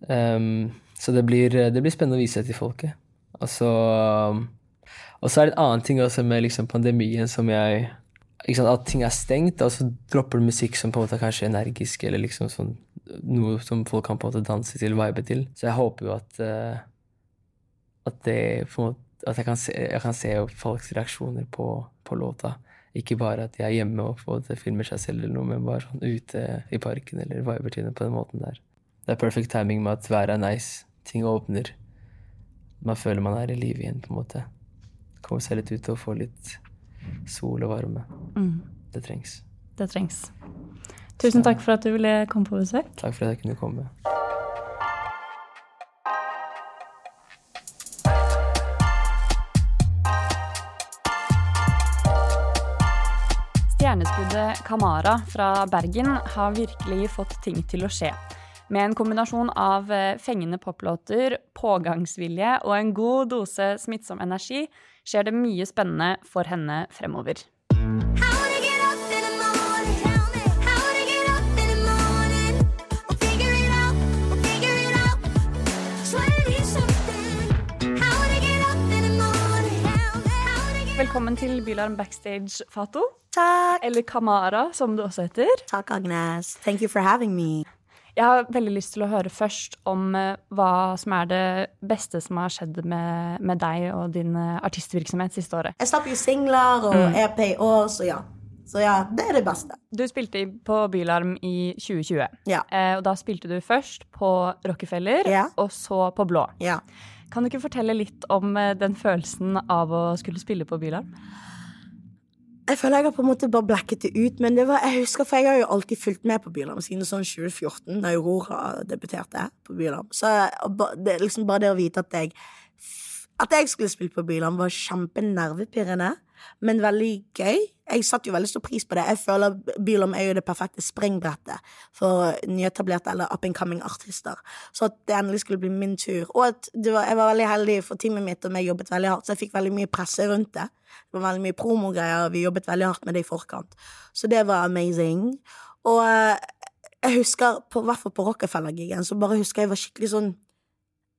Um, så det blir, det blir spennende å vise det til folket. Og så og så er det en annen ting også med liksom pandemien som jeg sant, At ting er stengt, og så dropper du musikk som på en måte er kanskje energisk, eller liksom sånn noe som folk kan på en måte danse til, vibe til. Så jeg håper jo at eh, at det måte at jeg kan se, jeg kan se folks reaksjoner på, på låta. Ikke bare at de er hjemme og på en filmer seg selv, eller noe, men bare sånn ute i parken eller viber til det på den måten der. Det er perfect timing med at været er nice, ting åpner. Man føler man er i live igjen, på en måte. Komme seg litt ut og få litt sol og varme. Det trengs. Det trengs. Tusen takk for at du ville komme på besøk. Takk for at jeg kunne komme. Kamara fra Bergen har virkelig fått ting til å skje. Med en kombinasjon av eh, fengende poplåter, pågangsvilje og en god dose smittsom energi skjer det mye spennende for henne fremover. Velkommen til Bylarm Backstage, Fato. Takk. Eller Kamara, som du også heter. Takk, Agnes. Thank you for having me. Jeg har veldig lyst til å høre først om eh, hva som er det beste som har skjedd med, med deg og din eh, artistvirksomhet siste året. Jeg slapp jo singler og EP i år, så ja. Så ja, det er det beste. Du spilte på Bylarm i 2020. Ja. Eh, og da spilte du først på Rockefeller, Ja. og så på Blå. Ja. Kan du ikke fortelle litt om eh, den følelsen av å skulle spille på Bylarm? Jeg føler jeg har på en måte bare blacket det ut, men det var, jeg husker, for jeg har jo alltid fulgt med på Bylarm siden sånn 2014, da Aurora debuterte på Bylarm. Så det, liksom bare det å vite at jeg At jeg skulle spille på Bylarm, var kjempenervepirrende, men veldig gøy. Jeg satte jo veldig stor pris på det. Jeg føler Bylom er jo det perfekte springbrettet for nyetablerte eller up and coming artister. Så at det endelig skulle bli min tur. Og at var, jeg var veldig heldig, for teamet mitt og vi jobbet veldig hardt, så jeg fikk veldig mye presse rundt det. Det var veldig mye promogreier, og vi jobbet veldig hardt med det i forkant. Så det var amazing. Og eh, jeg husker, på, i hvert fall på Rockefeller-gigen, så bare husker jeg var skikkelig sånn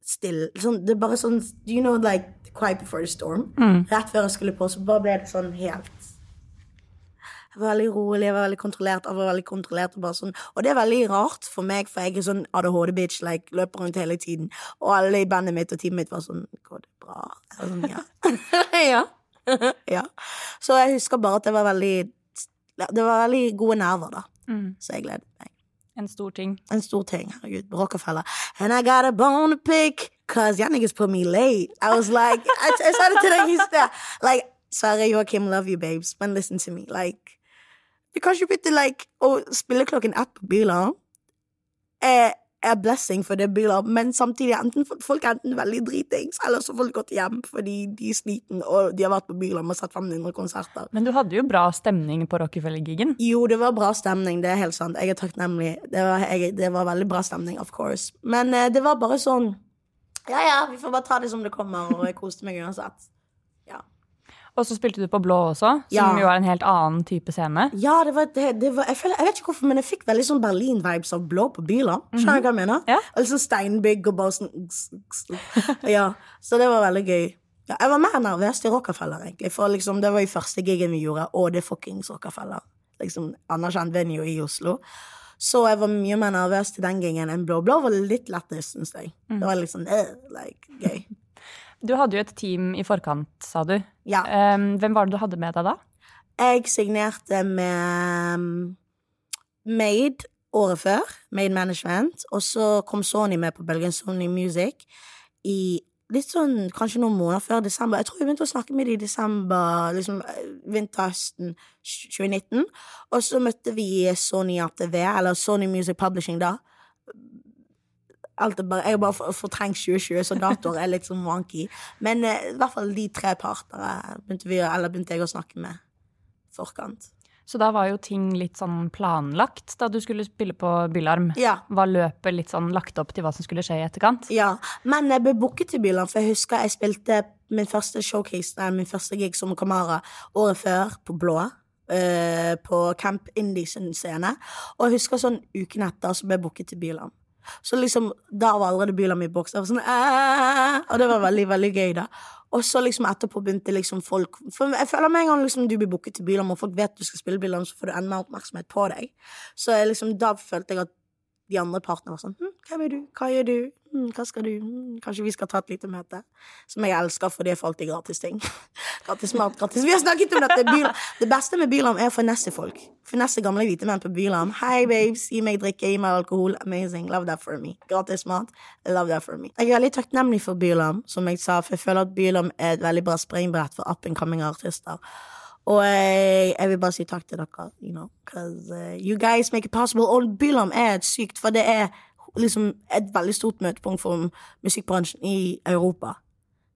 stille. Sånn, det er bare sånn You know, like quiet before the storm. Rett før jeg skulle på, så bare ble det sånn helt Jeg var veldig rolig, jeg var veldig kontrollert. Jeg var veldig kontrollert og, bare sånn. og det er veldig rart for meg, for jeg er sånn ADHD-bitch, like, løper rundt hele tiden. Og alle i bandet mitt og teamet mitt var sånn Går det bra? Jeg sånn, ja. <laughs> ja. <laughs> ja. Så jeg husker bare at det var veldig Det var veldig gode nerver, da. Mm. Så jeg gledet meg. En stor ting. En stor ting, herregud. Rockefeller. And I got a bone to pick, cause y'all niggas put me late. I was like, I, I started til deg i. Like, sorry, Joakim, love you, babes, but listen to me. Like, because you ikke bytte, like, å spille klokken ett på biler er, er blessing for det biler, men samtidig enten folk er enten veldig dritings, eller så har folk gått hjem fordi de er sliten, og de har vært på biler og sett 500 konserter. Men du hadde jo bra stemning på Rockefeller-gigen. Jo, det var bra stemning, det er helt sant. Jeg er takknemlig. Det var, jeg, det var veldig bra stemning, of course. Men eh, det var bare sånn Ja, ja, vi får bare ta det som det kommer, og jeg koste meg uansett. Ja. Og så spilte du på Blå også, som Ja. jo er en helt annen type scene. Ja, det var, det, det var jeg, føler, jeg vet ikke hvorfor, men jeg fikk veldig sånn Berlin-vibes av blå på biler. Skjønner du hva jeg mener? Ja. Og sånn steinbygg og bare sånn Ja, så det var veldig gøy. Ja, jeg var mer nervøs til Rockefeller, egentlig, for liksom, det var jo første gigen vi gjorde, og det er fuckings Rockefeller. Liksom anerkjent venue i Oslo. Så jeg var mye mer nervøs til den gangen enn blå. Blå var litt lættis, syns jeg. Det var litt sånn eh, like, gøy. <laughs> Du hadde jo et team i forkant, sa du. Ja. Um, hvem var det du hadde med deg da? Jeg signerte med um, Made året før, Made Management, og så kom Sony med på bølgen Sony Music i litt sånn kanskje noen måneder før desember. Jeg tror jeg begynte å snakke med dem i desember, liksom eh, vinterhøsten 2019. Og så møtte vi Sony ATV, eller Sony Music Publishing da. Bare, jeg har bare fortrengt 2020, så datoer er litt sånn wonky. Men eh, i hvert fall de tre partene begynte, vi, eller begynte jeg å snakke med forkant. Så da var jo ting litt sånn planlagt da du skulle spille på Bylarm. Ja. Var løpet litt sånn lagt opp til hva som skulle skje i etterkant? Ja, men jeg ble booket til Byland, for jeg husker jeg spilte min første showcase, nei, min første gig som Kamara året før, på Blå. Uh, på Camp Indies scene. Og jeg husker sånn uken etter så ble jeg booket til Byland. Så liksom, da var allerede Byland i boks. Sånn, Og det var veldig, veldig gøy, da. Og så liksom etterpå begynte liksom folk For jeg føler med en gang liksom du blir booket til Byland, og folk vet du skal spille Byland, så får du enda mer oppmerksomhet på deg. Så jeg liksom, da følte jeg at de andre partene var sånn hm, Hvem er du? Hva gjør du? Hm, hva skal du? Hm, kanskje vi skal ta et lite møte? Som jeg elsker, for det er for alltid gratis ting. <laughs> gratis mat, gratis Vi har snakket om dette! Bylam. Det beste med Bylam er å finesse folk. Finesse gamle hvite menn på Bylam. Hei, babes, gi meg drikke, gi meg alkohol. Amazing. Love that for me. Gratis mat. Love that for me. Jeg er veldig takknemlig for Bylam, som jeg sa, for jeg føler at Bylam er et veldig bra springbrett for up and coming artister. Og jeg, vil bare si takk til dere, you know, because uh, you guys make it possible. Og Bylam er et sykt, for det er liksom et veldig stort møtepunkt for musikkbransjen i Europa.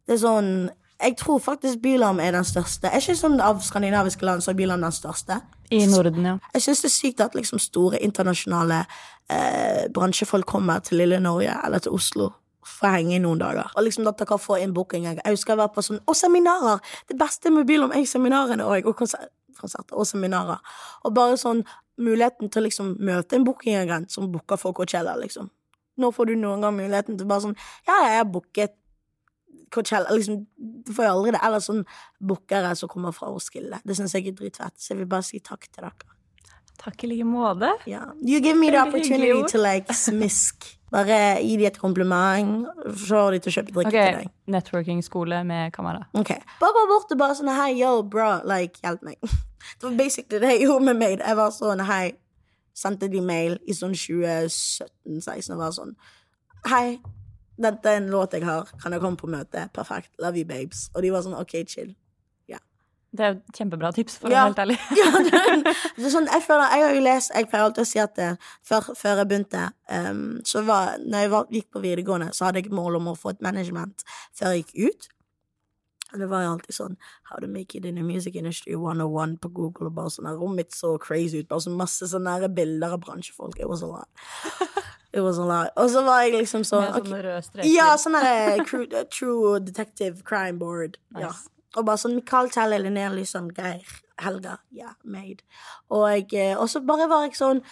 Det er sånn Jeg tror faktisk Bylam er den største. Er ikke sånn Av skandinaviske land så er Bylam den største. I Norden, ja. Jeg syns det er sykt at liksom store internasjonale eh, bransjefolk kommer til lille Norge eller til Oslo for henge i noen dager. Og liksom at dere få inn booking. Jeg husker jeg var på sånn Og seminarer! Det beste med Bylam er seminarene og, og konser- konserter og seminarer. Og bare sånn muligheten til å liksom møte en bookingagent som booker for Coachella, liksom. Nå får du noen gang muligheten til bare sånn Ja, jeg har booket Coachella, liksom, du får jo aldri det. Eller sånn bookere som kommer fra Roskilde. Det syns jeg er dritfett. Så jeg vil bare si takk til dere. Takk i like måte. Yeah. You give me the opportunity to like smisk. Bare gi dem et kompliment, Få dem de til å kjøpe drikke okay. til deg. Networking-skole med kamera. Ok. Bare gå bort og bare sånn hei, yo, bro, like, hjelp meg. <laughs> Det var basically det jeg gjorde med Made. Jeg var sånn hei, sendte de mail i sånn 2017-16 og var sånn hei, dette er en låt jeg har, kan jeg komme på møte? Perfekt. Love you, babes. Og de var sånn ok, chill. Det er jo kjempebra tips, for Ja. å være helt ærlig. <laughs> Ja, det, er sånn, jeg føler, jeg har jo lest Jeg pleier alltid å si at det, før, før jeg begynte um, Så var, når jeg var, gikk på videregående Så hadde jeg mål om å få et management Før jeg gikk ut Og det var jo alltid sånn How to make it in the music industry 101 på Google Og bare sånn rommet mitt så crazy ut Bare så masse sånne nære bilder av bransjefolk It was a lot It was a lot Og så var jeg liksom sånn Med sånne røde streker. ja, sånn der true, true detective crime board. Ja. Og bare sånn Mikael Telle, Linnea Lysand, Geir, Helga. Ja, made. Og, eh, og så bare var jeg sånn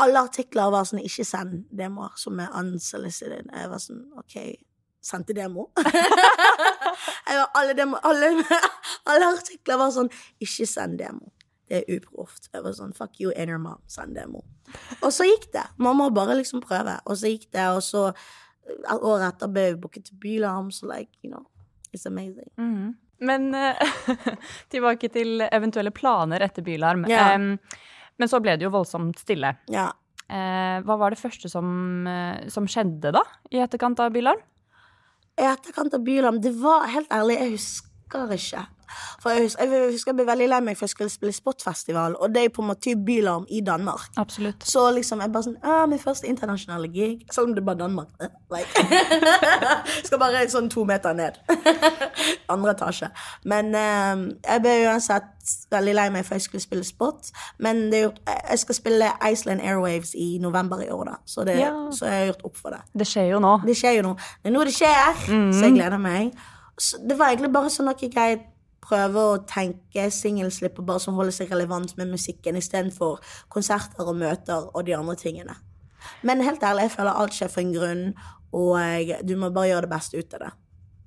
Alle artikler var sånn Ikke send demoer som er unsolicited. Jeg var sånn OK, sendte demo. <laughs> var, alle, demo alle, <laughs> alle artikler var sånn Ikke send demo. Det er uproft. Jeg var sånn fuck you, inner mom, send demo. Og så gikk det. Man må bare liksom prøve. Og så gikk det, og så eh, året etter ble vi booket til Bylarm, så like, you know, it's amazing. Mhm. Men eh, <laughs> tilbake til eventuelle planer etter Bylarm. Ja. Men så ble det jo voldsomt stille. Ja. Eh, hva var det første som, eh, som skjedde da, i etterkant av Bylarm? I etterkant av Bylarm, det var helt ærlig, jeg husker ikke. For jeg husker, jeg husker jeg ble veldig lei meg for jeg skulle spille Spotfestival, og det er på en måte Bylarm i Danmark. Absolutt. Så liksom, jeg bare sånn ah, Min første internasjonale gig. Selv om det er bare Danmark. eh, Like. <laughs> Skal bare sånn to meter ned. <laughs> Andre etasje. Men eh, jeg ble uansett veldig lei meg for jeg skulle spille spot. Men det er gjort, jeg skal spille Iceland Airwaves i november i år, da. Så, det, Ja. så jeg har gjort opp for det. Det skjer jo nå. Det skjer jo nå. Det er nå det skjer, så jeg gleder meg. Det var egentlig bare sånn at jeg prøver å tenke singelslipp og bare som holder seg relevant med musikken istedenfor konserter og møter og de andre tingene. Men helt ærlig, jeg føler alt skjer for en grunn, og du må bare gjøre det beste ut av det.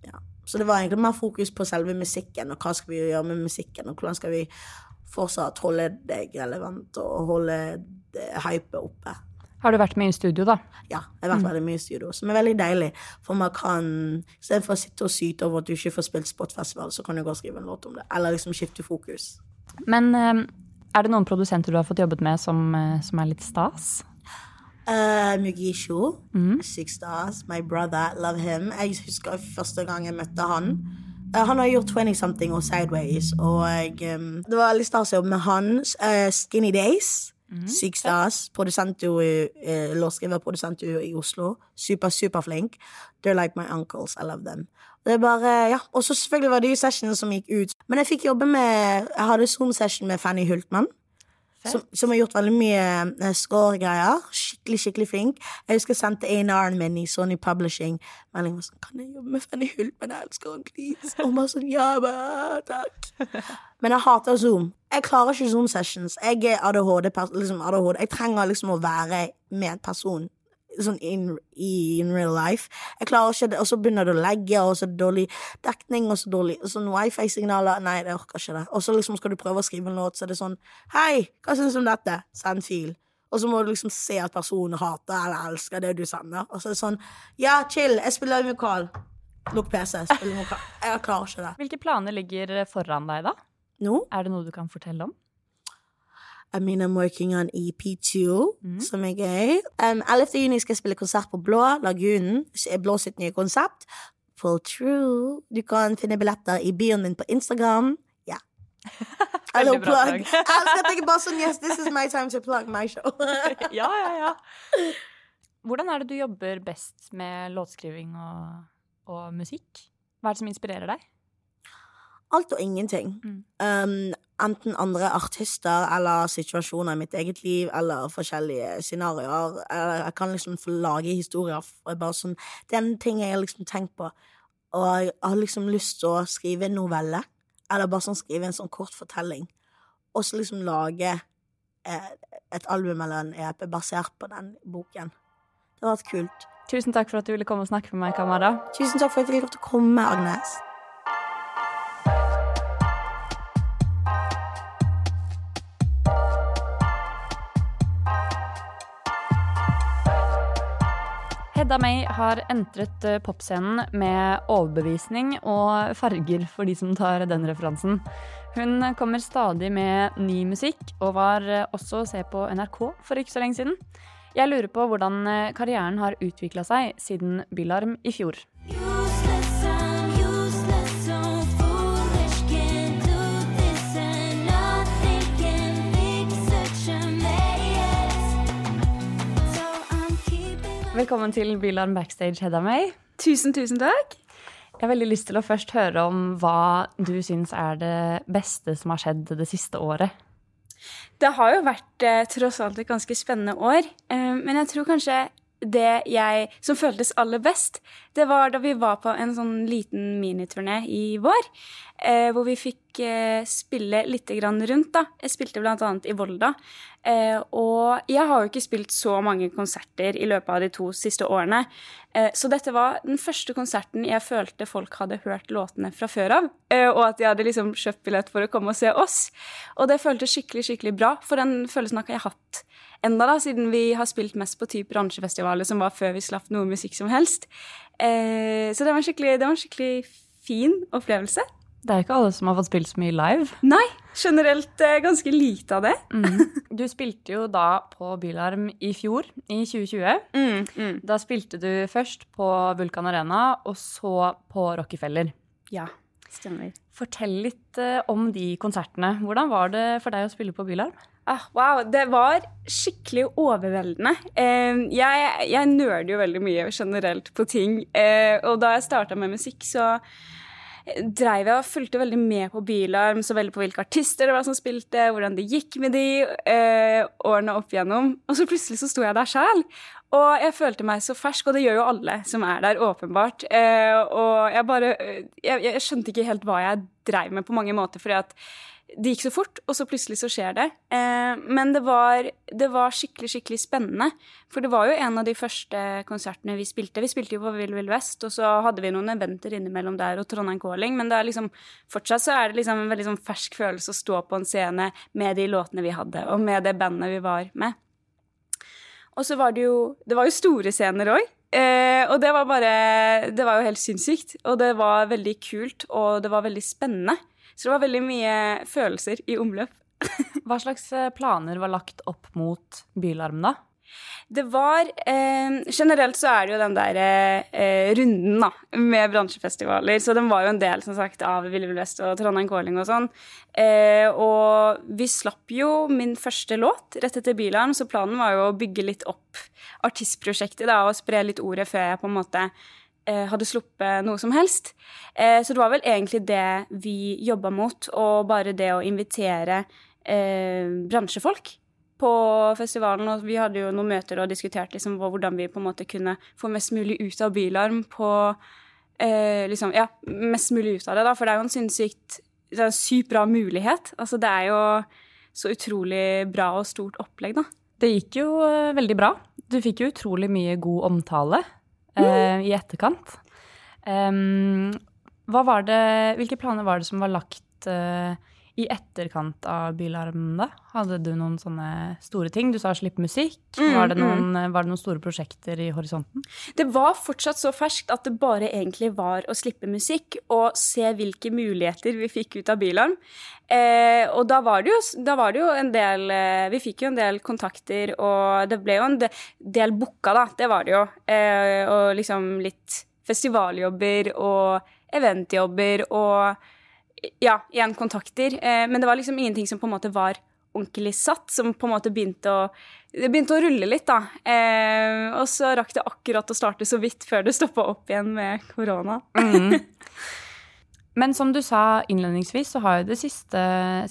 Ja. Så det var egentlig mer fokus på selve musikken, og hva skal vi gjøre med musikken, og hvordan skal vi fortsatt holde deg relevant og holde hypet oppe. Har du vært med i studio, da? Ja, jeg har vært med i studio, som er veldig deilig. For man kan, istedenfor å sitte og syte over at du ikke får spilt Spotfestival, så kan du gå og skrive en låt om det. Eller liksom skifte fokus. Men eh, er det noen produsenter du har fått jobbet med som, eh, som er litt stas? Uh, Mugisho, Six Stars, my brother, love him. Jeg husker første gang jeg møtte han. Han har gjort 20 something og Sideways, og um, det var litt stas å jobbe med han. Uh, Skinny Days. Six Stars, produsentduo, uh, låtskriverprodusentduo i Oslo. Super, superflink. They're like my uncles. I love them. Det er bare, ja. Og så selvfølgelig var det jo sessionen som gikk ut. Men jeg fikk jobbe med Jeg hadde Zoom-session med Fanny Hultmann. Som, som har gjort veldig mye scoregreier. score-greier. Skikkelig, skikkelig flink. Jeg husker jeg sendte A&R-en min i Sony Publishing. Melding sånn Kan jeg jobbe med Fanny Hulpen? Jeg elsker henne, please. Og bare sånn Ja, bare, takk. <laughs> Men jeg hater Zoom. Jeg klarer ikke Zoom-sessions. Jeg er ADHD, liksom ADHD. Jeg trenger liksom å være med en person. Sånn in, i in real life. Jeg klarer ikke det, og så begynner det å legge, og så er det dårlig dekning, og så dårlig sånn wifi-signaler. Nei, jeg orker ikke det. Og så liksom skal du prøve å skrive en låt, så er det sånn Hei, hva syns du om dette? Send fil. Og så må du liksom se at personen hater eller elsker det du sender. Og så er det sånn Ja, chill, jeg spiller vokal. Lukk PC, spiller vokal. Jeg klarer ikke det. Hvilke planer ligger foran deg, da? Nå Er det noe du kan fortelle om? I mean, I'm working on EP2, som er gøy. Um, 11. juni skal jeg spille konsert på Blå, Lagunen. Blå sitt nye konsept. Full True. Du kan finne billetter i bioen min på Instagram. Ja. <laughs> Hello, Veldig bra plug. Jeg elsker at jeg er bare sånn Yes, this is my time to plug my show. <laughs> ja, ja, ja. <laughs> Hvordan er det du jobber best med låtskriving og, og musikk? Hva er det som inspirerer deg? Alt og ingenting. Mm. Um, enten andre artister eller situasjoner i mitt eget liv eller forskjellige scenarioer. Jeg kan liksom få lage historier. Bare sånn, det er en ting jeg har liksom tenkt på. Og jeg har liksom lyst til å skrive en novelle. Eller bare sånn skrive en sånn kort fortelling. Og så liksom lage eh, et album eller en EP basert på den boken. Det har vært kult. Tusen takk for at du ville komme og snakke med meg, Kamara. Tusen takk for at jeg fikk lov til å komme, Agnes. Hedda May har entret eh, popscenen med overbevisning og farger for de som tar den referansen. Hun kommer stadig med ny musikk, og var eh, også å se på NRK for ikke så lenge siden. Jeg lurer på hvordan eh, karrieren har utvikla seg siden Bylarm i fjor. Velkommen til Bylarm backstage, Hedda May. Tusen, tusen takk. Jeg har veldig lyst til å først høre om hva du syns er det beste som har skjedd det siste året. Det har jo vært eh, tross alt et ganske spennende år, eh, men jeg tror kanskje det jeg som føltes aller best, det var da vi var på en sånn liten miniturné i vår, eh, hvor vi fikk fikk eh, spille litt grann rundt, da. Jeg spilte annet i Volda. Eh, og jeg har jo ikke spilt så mange konserter i løpet av de to siste årene. Eh, så dette var den første konserten jeg følte folk hadde hørt låtene fra før av. Og at de hadde liksom kjøpt billett for å komme og se oss. Og det føltes skikkelig, skikkelig bra. For den følelsen har jeg hatt enda da, siden vi har spilt mest på type bransjefestivaler som var før vi slapp noe musikk som helst. Så det var, en skikkelig, det var en skikkelig fin opplevelse. Det er ikke alle som har fått spilt så mye live. Nei, generelt eh, ganske lite av det. Du spilte jo da på Bylarm i fjor, i 2020. Mm, Da spilte du først på Vulkan Arena, og så på Rockefeller. Ja, stemmer. Fortell litt eh, om de konsertene. Hvordan var det for deg å spille på Bylarm? Ah, wow, det var skikkelig overveldende. Jeg, jeg nerder jo veldig mye generelt på ting. Eh, og da jeg starta med musikk, så dreiv jeg og fulgte veldig med på Bylarm, så veldig på hvilke artister det var som spilte, hvordan det gikk med de eh, årene opp igjennom. Og så plutselig så sto jeg der sjæl. Og jeg følte meg så fersk, og det gjør jo alle som er der, åpenbart. Eh, og jeg bare jeg, jeg skjønte ikke helt hva jeg dreiv med på mange måter, fordi at det gikk så fort, og så plutselig så skjer det. Eh, men det var, det var skikkelig, skikkelig spennende. For det var jo en av de første konsertene vi spilte. Vi spilte jo på Vill Vill Vest, og så hadde vi noen eventer innimellom der og Trondheim Calling, men liksom, fortsatt så er det liksom en veldig sånn fersk følelse å stå på en scene med de låtene vi hadde, og med det bandet vi var med. Og så var det jo Det var jo store scener òg. Eh, og det var bare Det var jo helt sinnssykt. Og det var veldig kult, og det var veldig spennende. Så det var veldig mye følelser i omløp. <laughs> Hva slags eh, planer var lagt opp mot Bylarm, da? Det var eh, Generelt så er det jo den der eh, runden da, med bransjefestivaler. Så den var jo en del som sagt, av Ville Vill Vest og Trondheim Calling og sånn. Eh, og vi slapp jo min første låt rett etter Bilarm, så planen var jo å bygge litt opp artistprosjektet da, og spre litt ordet før jeg på en måte hadde sluppet noe som helst. Eh, så det var vel egentlig det vi jobba mot, og bare det å invitere eh, bransjefolk på festivalen. Og vi hadde jo noen møter og diskutert liksom hvordan vi på en måte kunne få mest mulig ut av Bylarm på eh, liksom, Ja, mest mulig ut av det, da, for det er jo en sinnssykt det er en sykt bra mulighet. Altså, det er jo så utrolig bra og stort opplegg, da. Det gikk jo eh, veldig bra. Du fikk jo utrolig mye god omtale eh, i etterkant. Um, hva var det, hvilke planer var det som var lagt eh, i etterkant av Bylarm, da? Hadde du noen sånne store ting? Du sa slippe musikk. var, det noen, eh, var det noen store prosjekter i horisonten? Det var fortsatt så ferskt at det bare egentlig var å slippe musikk og se hvilke muligheter vi fikk ut av Bylarm. Eh, og da var, det jo, da var det jo en del eh, Vi fikk jo en del kontakter, og det ble jo en del booka, da. Det var det jo. Eh, og liksom litt festivaljobber og eventjobber og ja, igjen kontakter. Eh, men det var liksom ingenting som på en måte var ordentlig satt, som på en måte begynte å Det begynte å rulle litt, da. Eh, og så rakk det akkurat å starte så vidt før det stoppa opp igjen med korona. <laughs> Men som du sa innledningsvis, så har jo det siste,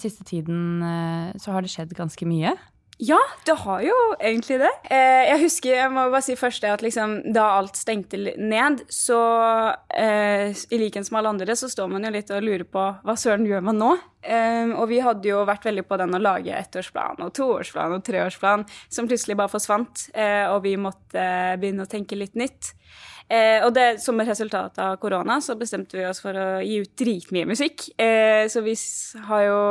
siste tiden eh, så har det skjedd ganske mye. Ja, det har jo egentlig det. Eh, jeg husker, jeg må bare si først det at liksom, da alt stengte ned, så eh, i likhet med alle andre, så står man jo litt og lurer på hva søren gjør man nå? Eh, og vi hadde jo vært veldig på den å lage ettårsplan og toårsplan og treårsplan, som plutselig bare forsvant, eh, og vi måtte begynne å tenke litt nytt. Eh, og det, som et resultat av korona så bestemte vi oss for å gi ut dritmye musikk. Eh, så vi har jo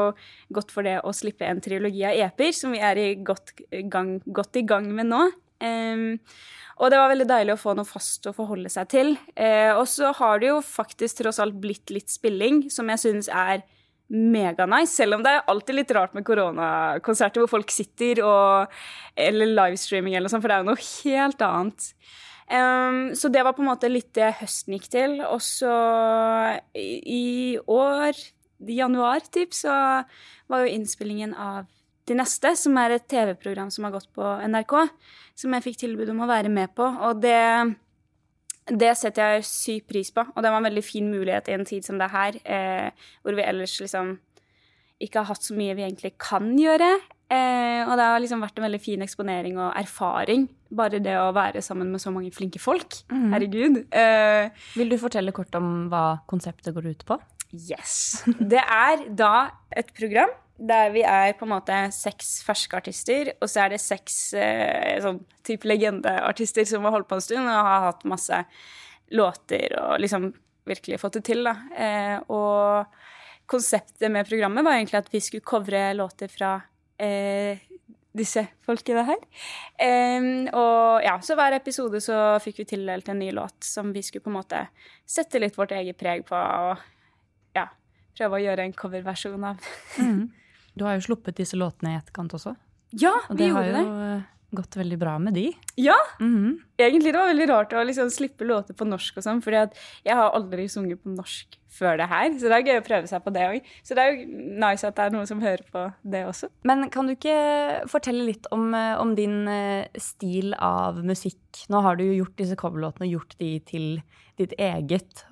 gått for det å slippe en trilogi av EP-er, som vi er i godt, gang, godt i gang med nå. Um, og det var veldig deilig å få noe fast å forholde seg til. Uh, og så har det jo faktisk tross alt blitt litt spilling, som jeg syns er meganice, selv om det er alltid litt rart med koronakonserter hvor folk sitter og Eller livestreaming eller noe sånt, for det er jo noe helt annet. Em, så det var på en måte litt det høsten gikk til. Og så i år, i januar typ, så var jo innspillingen av De neste, som er et TV-program som har gått på NRK, som jeg fikk tilbud om å være med på. Og det, det setter jeg sykt pris på, og det var en veldig fin mulighet i en tid som det her, eh, hvor vi ellers liksom ikke har hatt så mye vi egentlig kan gjøre. Eh, og det har liksom vært en veldig fin eksponering og erfaring. Bare det å være sammen med så mange flinke folk. Herregud. Eh, Vil du fortelle kort om hva konseptet går ut på? Yes. Det er da et program der vi er på en måte seks ferske artister, og så er det seks eh, sånn type legendeartister som har holdt på en stund og har hatt masse låter og liksom virkelig fått det til, da. Eh, og konseptet med programmet var egentlig at vi skulle covre låter fra eh, disse folkene her. Em, og ja, så hver episode så fikk vi tildelt en ny låt som vi skulle på en måte sette litt vårt eget preg på, og ja, prøve å gjøre en coverversjon av. Du har jo sluppet disse låtene i etterkant også. Ja, Og vi det har gjorde jo det. Gått veldig bra med de. Ja, Mhm. egentlig det var veldig rart å liksom slippe låter på norsk og sånn, for jeg har aldri sunget på norsk før det her, så det er gøy å prøve seg på det òg. Så det er jo nice at det er noen som hører på det også. Men kan du ikke fortelle litt om, eh, om din eh, stil av musikk? Nå har du jo gjort disse coverlåtene og gjort de til ditt eget.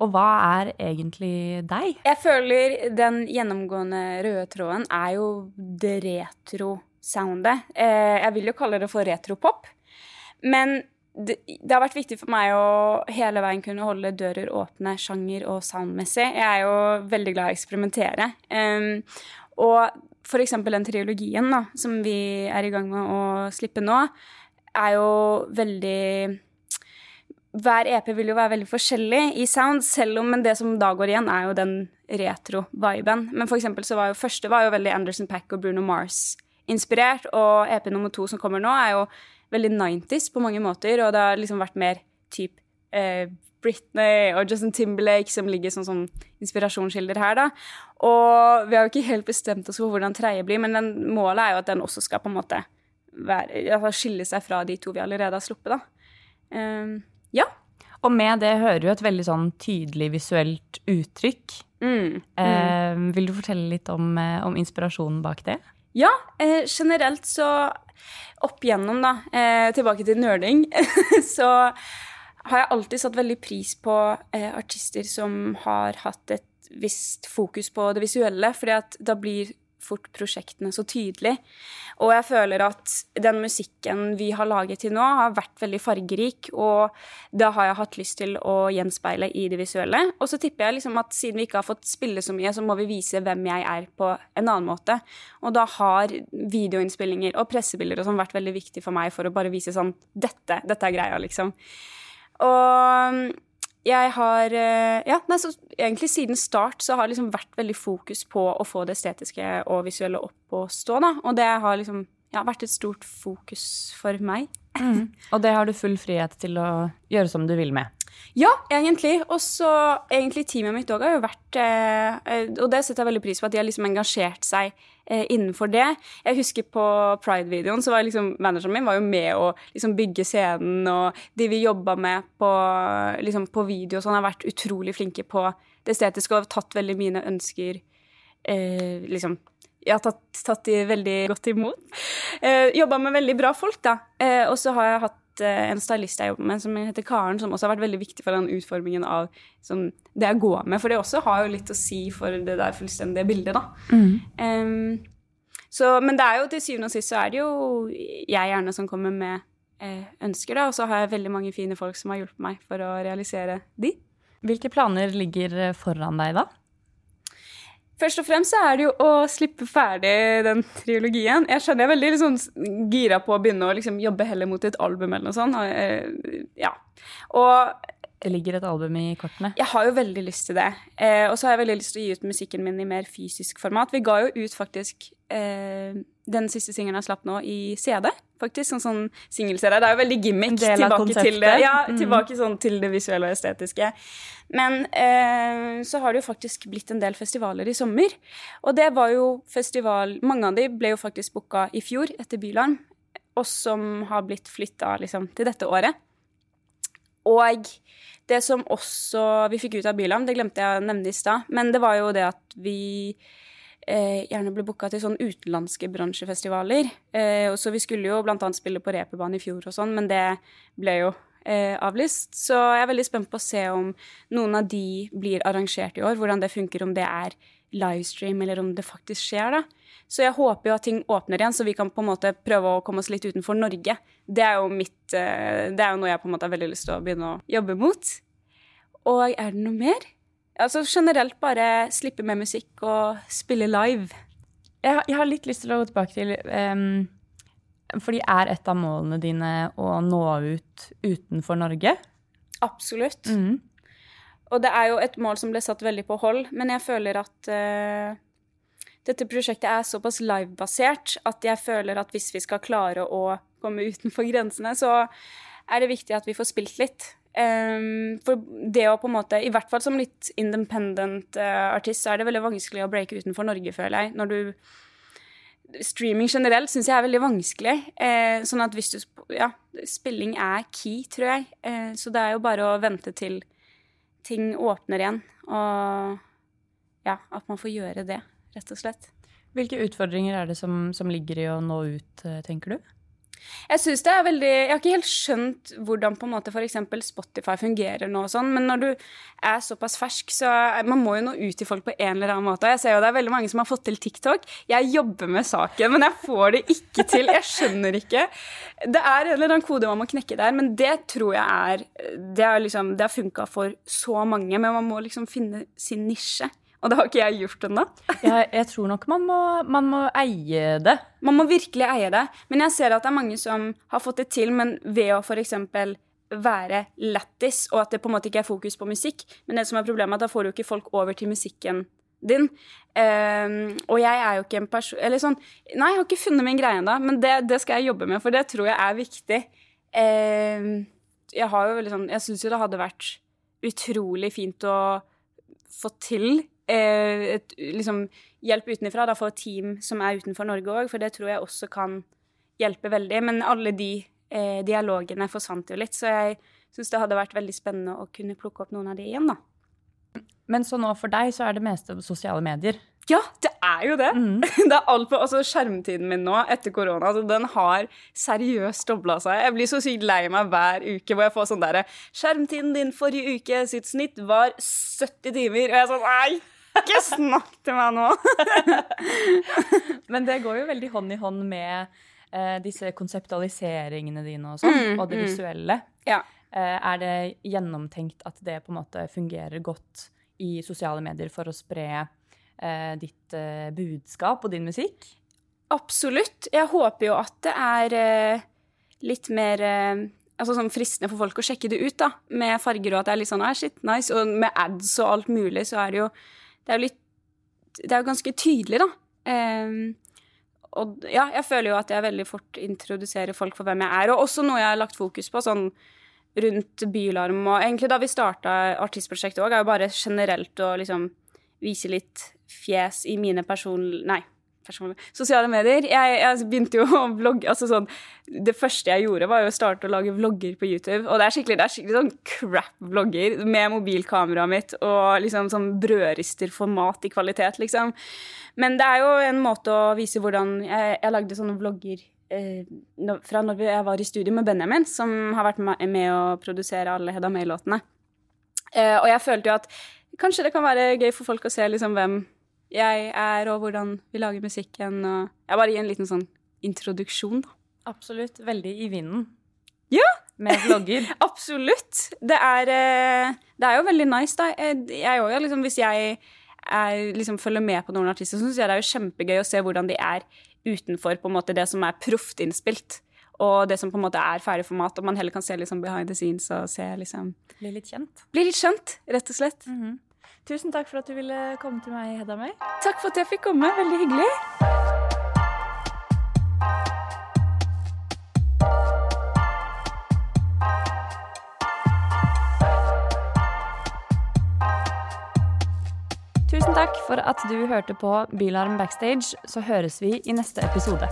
Og hva er egentlig deg? Jeg føler den gjennomgående røde tråden er jo det retro-soundet. Eh, jeg vil jo kalle det for retropop. Men det, det har vært viktig for meg å hele veien kunne holde dører åpne sjanger- og soundmessig. Jeg er jo veldig glad i å eksperimentere. Um, og eksempel den triologien da, som vi er i gang med å slippe nå, er jo veldig hver EP vil jo være veldig forskjellig i sound, selv om det som da går igjen, er jo den retro-viben. Men for eksempel så var jo første var jo veldig Anderson Pack og Bruno Mars-inspirert, og EP nummer to som kommer nå, er jo veldig 90s på mange måter, og det har liksom vært mer typ eh, Britney og Justin Timberlake som ligger som sånn inspirasjonskilder her, da. Og vi har jo ikke helt bestemt oss for hvordan tredje blir, men den, målet er jo at den også skal på en måte være, altså skille seg fra de to vi allerede har sluppet, da. Um, ja. Og med det hører du et veldig sånn tydelig visuelt uttrykk. Mm. Eh, vil du fortelle litt om, eh, om inspirasjonen bak det? Ja, eh, generelt så opp igjennom, da, eh, tilbake til nerding, <laughs> så har jeg alltid satt veldig pris på eh, artister som har hatt et visst fokus på det visuelle, fordi at da blir fort prosjektene så tydelig. Og jeg føler at den musikken vi har laget til nå, har vært veldig fargerik, og det har jeg hatt lyst til å gjenspeile i det visuelle. Og så tipper jeg liksom at siden vi ikke har fått spille så mye, så må vi vise hvem jeg er på en annen måte. Og da har videoinnspillinger og pressebilder og sånn vært veldig viktig for meg for å bare vise sånn Dette, dette er greia, liksom. Og jeg har eh, Ja, nei, så egentlig siden start så har det liksom vært veldig fokus på å få det estetiske og visuelle opp og stå, da. Og det har liksom ja, vært et stort fokus for meg. Og det har du full frihet til å gjøre som du vil med. Ja, egentlig. Og så egentlig teamet mitt òg har jo vært eh, eh, Og det setter jeg veldig pris på, at de har liksom engasjert seg eh, innenfor det. Jeg husker på Pride-videoen, så var liksom manageren min var jo med å liksom bygge scenen, og de vi jobba med på, liksom på video og sånn, har vært utrolig flinke på det estetiske og har tatt veldig mine ønsker eh, liksom jeg har tatt, tatt de veldig godt imot. Eh, Jobba med veldig bra folk, da. Eh, og så har jeg hatt eh, en stylist jeg jobber med, som heter Karen, som også har vært veldig viktig for den utformingen av sånn, det jeg går med. For det også har jo litt å si for det der fullstendige bildet, da. Em, så, men det er jo til syvende og sist så er det jo jeg gjerne som kommer med eh, ønsker, da. Og så har jeg veldig mange fine folk som har hjulpet meg for å realisere de. Hvilke planer ligger foran deg da? Først og fremst så er det jo å slippe ferdig den triologien. Jeg skjønner jeg er veldig liksom, gira på å begynne å liksom, jobbe heller mot et album eller noe sånt. Eh, ja. Og Det ligger et album i kortene. jeg har jo veldig lyst til det. Eh, og så har jeg veldig lyst til å gi ut musikken min i mer fysisk format. Vi ga jo ut faktisk eh, den siste singelen jeg slapp nå, i CD. Faktisk, sånn, sånn singelserie. Det er jo veldig gimmick. Tilbake til det, ja, Mm. tilbake sånn til det visuelle og estetiske. Men eh, så har det jo faktisk blitt en del festivaler i sommer. Og det var jo festival Mange av de ble jo faktisk booka i fjor, etter Bylarm. Og som har blitt flytta liksom, til dette året. Og det som også vi fikk ut av Bylarm, det glemte jeg å nevne i stad, men det var jo det at vi eh, gjerne ble booka til sånn utenlandske bransjefestivaler. Eh, så vi skulle jo annet spille på reperbanen i fjor og sånn, men det ble jo eh, avlyst. Så jeg er veldig spent på å se om noen av de blir arrangert i år, hvordan det funker, om det er livestream, eller om det faktisk skjer, da. Så jeg håper jo at ting åpner igjen, så vi kan på en måte prøve å komme oss litt utenfor Norge. Det er jo mitt eh, Det er jo noe jeg på en måte har veldig lyst til å begynne å jobbe mot. Og er det noe mer? Altså generelt bare slippe med musikk og spille live. Jeg, har- jeg har litt lyst til å gå tilbake til for Fordi er et av målene dine å nå ut utenfor Norge? Absolutt. Mhm. Og det er jo et mål som ble satt veldig på hold, men jeg føler at uh, dette prosjektet er såpass livebasert at jeg føler at hvis vi skal klare å komme utenfor grensene, så er det viktig at vi får spilt litt. Ehm, for det å på en måte, i hvert fall som litt independent uh, artist, så er det veldig vanskelig å breake utenfor Norge, føler jeg. Når du Streaming generelt syns jeg er veldig vanskelig. Uh, sånn at hvis du Ja, spilling er key, tror jeg. Uh, så det er jo bare å vente til ting åpner igjen. Og ja, at man får gjøre det, rett og slett. Hvilke utfordringer er det som, som ligger i å nå ut, tenker du? Jeg synes det er veldig Jeg har ikke helt skjønt hvordan på en måte f.eks. Spotify fungerer nå og sånn, men når du er såpass fersk, så man må jo nå ut til folk på en eller annen måte. Jeg ser jo det er veldig mange som har fått til TikTok. Jeg jobber med saken, men jeg får det ikke til. Jeg skjønner ikke. Det er en eller annen kode man må knekke der, men det tror jeg er Det, liksom, har funka for så mange, men man må liksom finne sin nisje. Og det har ikke jeg gjort ennå. Jeg, jeg tror nok man må, man må eie det. Man må virkelig eie det. Men jeg ser at det er mange som har fått det til, men ved å f.eks. være lættis, og at det på en måte ikke er fokus på musikk. Men det som er problemet, er at da får du ikke folk over til musikken din. Um, og jeg er jo ikke en person Eller sånn Nei, jeg har ikke funnet min greie ennå, men det, det skal jeg jobbe med, for det tror jeg er viktig. Um, jeg har jo veldig sånn Jeg syns jo det hadde vært utrolig fint å få til et, liksom, hjelp utenfra, da et team som er utenfor Norge òg, for det tror jeg også kan hjelpe veldig. Men alle de eh, dialogene forsvant jo litt, så jeg syns det hadde vært veldig spennende å kunne plukke opp noen av de igjen, da. Men så nå for deg så er det meste på sosiale medier. Ja, det er jo det! <laughs> Det er alt på, altså Skjermtiden min nå etter korona altså, den har seriøst dobla seg. Jeg blir så sykt lei meg hver uke hvor jeg får sånn derre Skjermtiden din forrige uke sitt snitt var 70 timer. Og jeg er sånn Nei! Ikke snakk til meg nå! <laughs> Men det går jo veldig hånd i hånd med eh, disse konseptualiseringene dine og sånn, Mm, og det mm. visuelle. Ja. Eh, er det gjennomtenkt at det på en måte fungerer godt i sosiale medier for å spre eh, ditt eh, budskap og din musikk? Absolutt. Jeg håper jo at det er eh, litt mer eh, altså sånn fristende for folk å sjekke det ut, da. Med farger og at det er litt sånn ah, shit, nice. Og med ads og alt mulig, så er det jo Det er jo litt Det er jo ganske tydelig, da. Ehm, og ja, jeg føler jo at jeg veldig fort introduserer folk for hvem jeg er. Og også noe jeg har lagt fokus på sånn rundt Bylarm. Og egentlig da vi starta artistprosjektet òg, er jo bare generelt å liksom vise litt fjes i mine person... Nei. Person- Sosiale medier. Jeg, jeg begynte jo <laughs> å vlogge. altså sånn, Det første jeg gjorde, var jo å starte å lage vlogger på YouTube. Og det er skikkelig, det er skikkelig sånn crap-vlogger med mobilkameraet mitt og liksom sånn brødristerformat i kvalitet, liksom. Men det er jo en måte å vise hvordan Jeg, jeg lagde sånne vlogger eh, fra når jeg var i studio med Benjamin, som har vært med å produsere alle Hedda May-låtene. Eh, og jeg følte jo at kanskje det kan være gøy for folk å se liksom hvem jeg er, og hvordan vi lager musikken. Og jeg bare gir en liten sånn introduksjon, da. Absolutt. Veldig i vinden. Ja! Med vlogger. <laughs> Absolutt. Det er, eh, det er jo veldig nice, da. Jeg, òg, liksom, hvis jeg er, liksom, følger med på noen artister, så syns jeg det er jo kjempegøy å se hvordan de er utenfor på en måte det som er proft innspilt. Og det som på en måte er ferdig format, og man heller kan se liksom behind the scenes og se liksom Bli litt kjent. Bli litt skjønt, rett og slett. Tusen takk for at du ville komme til meg, Hedda May. Takk for at jeg fikk komme. Veldig hyggelig. Tusen takk for at du hørte på Bylarm Backstage. Så høres vi i neste episode.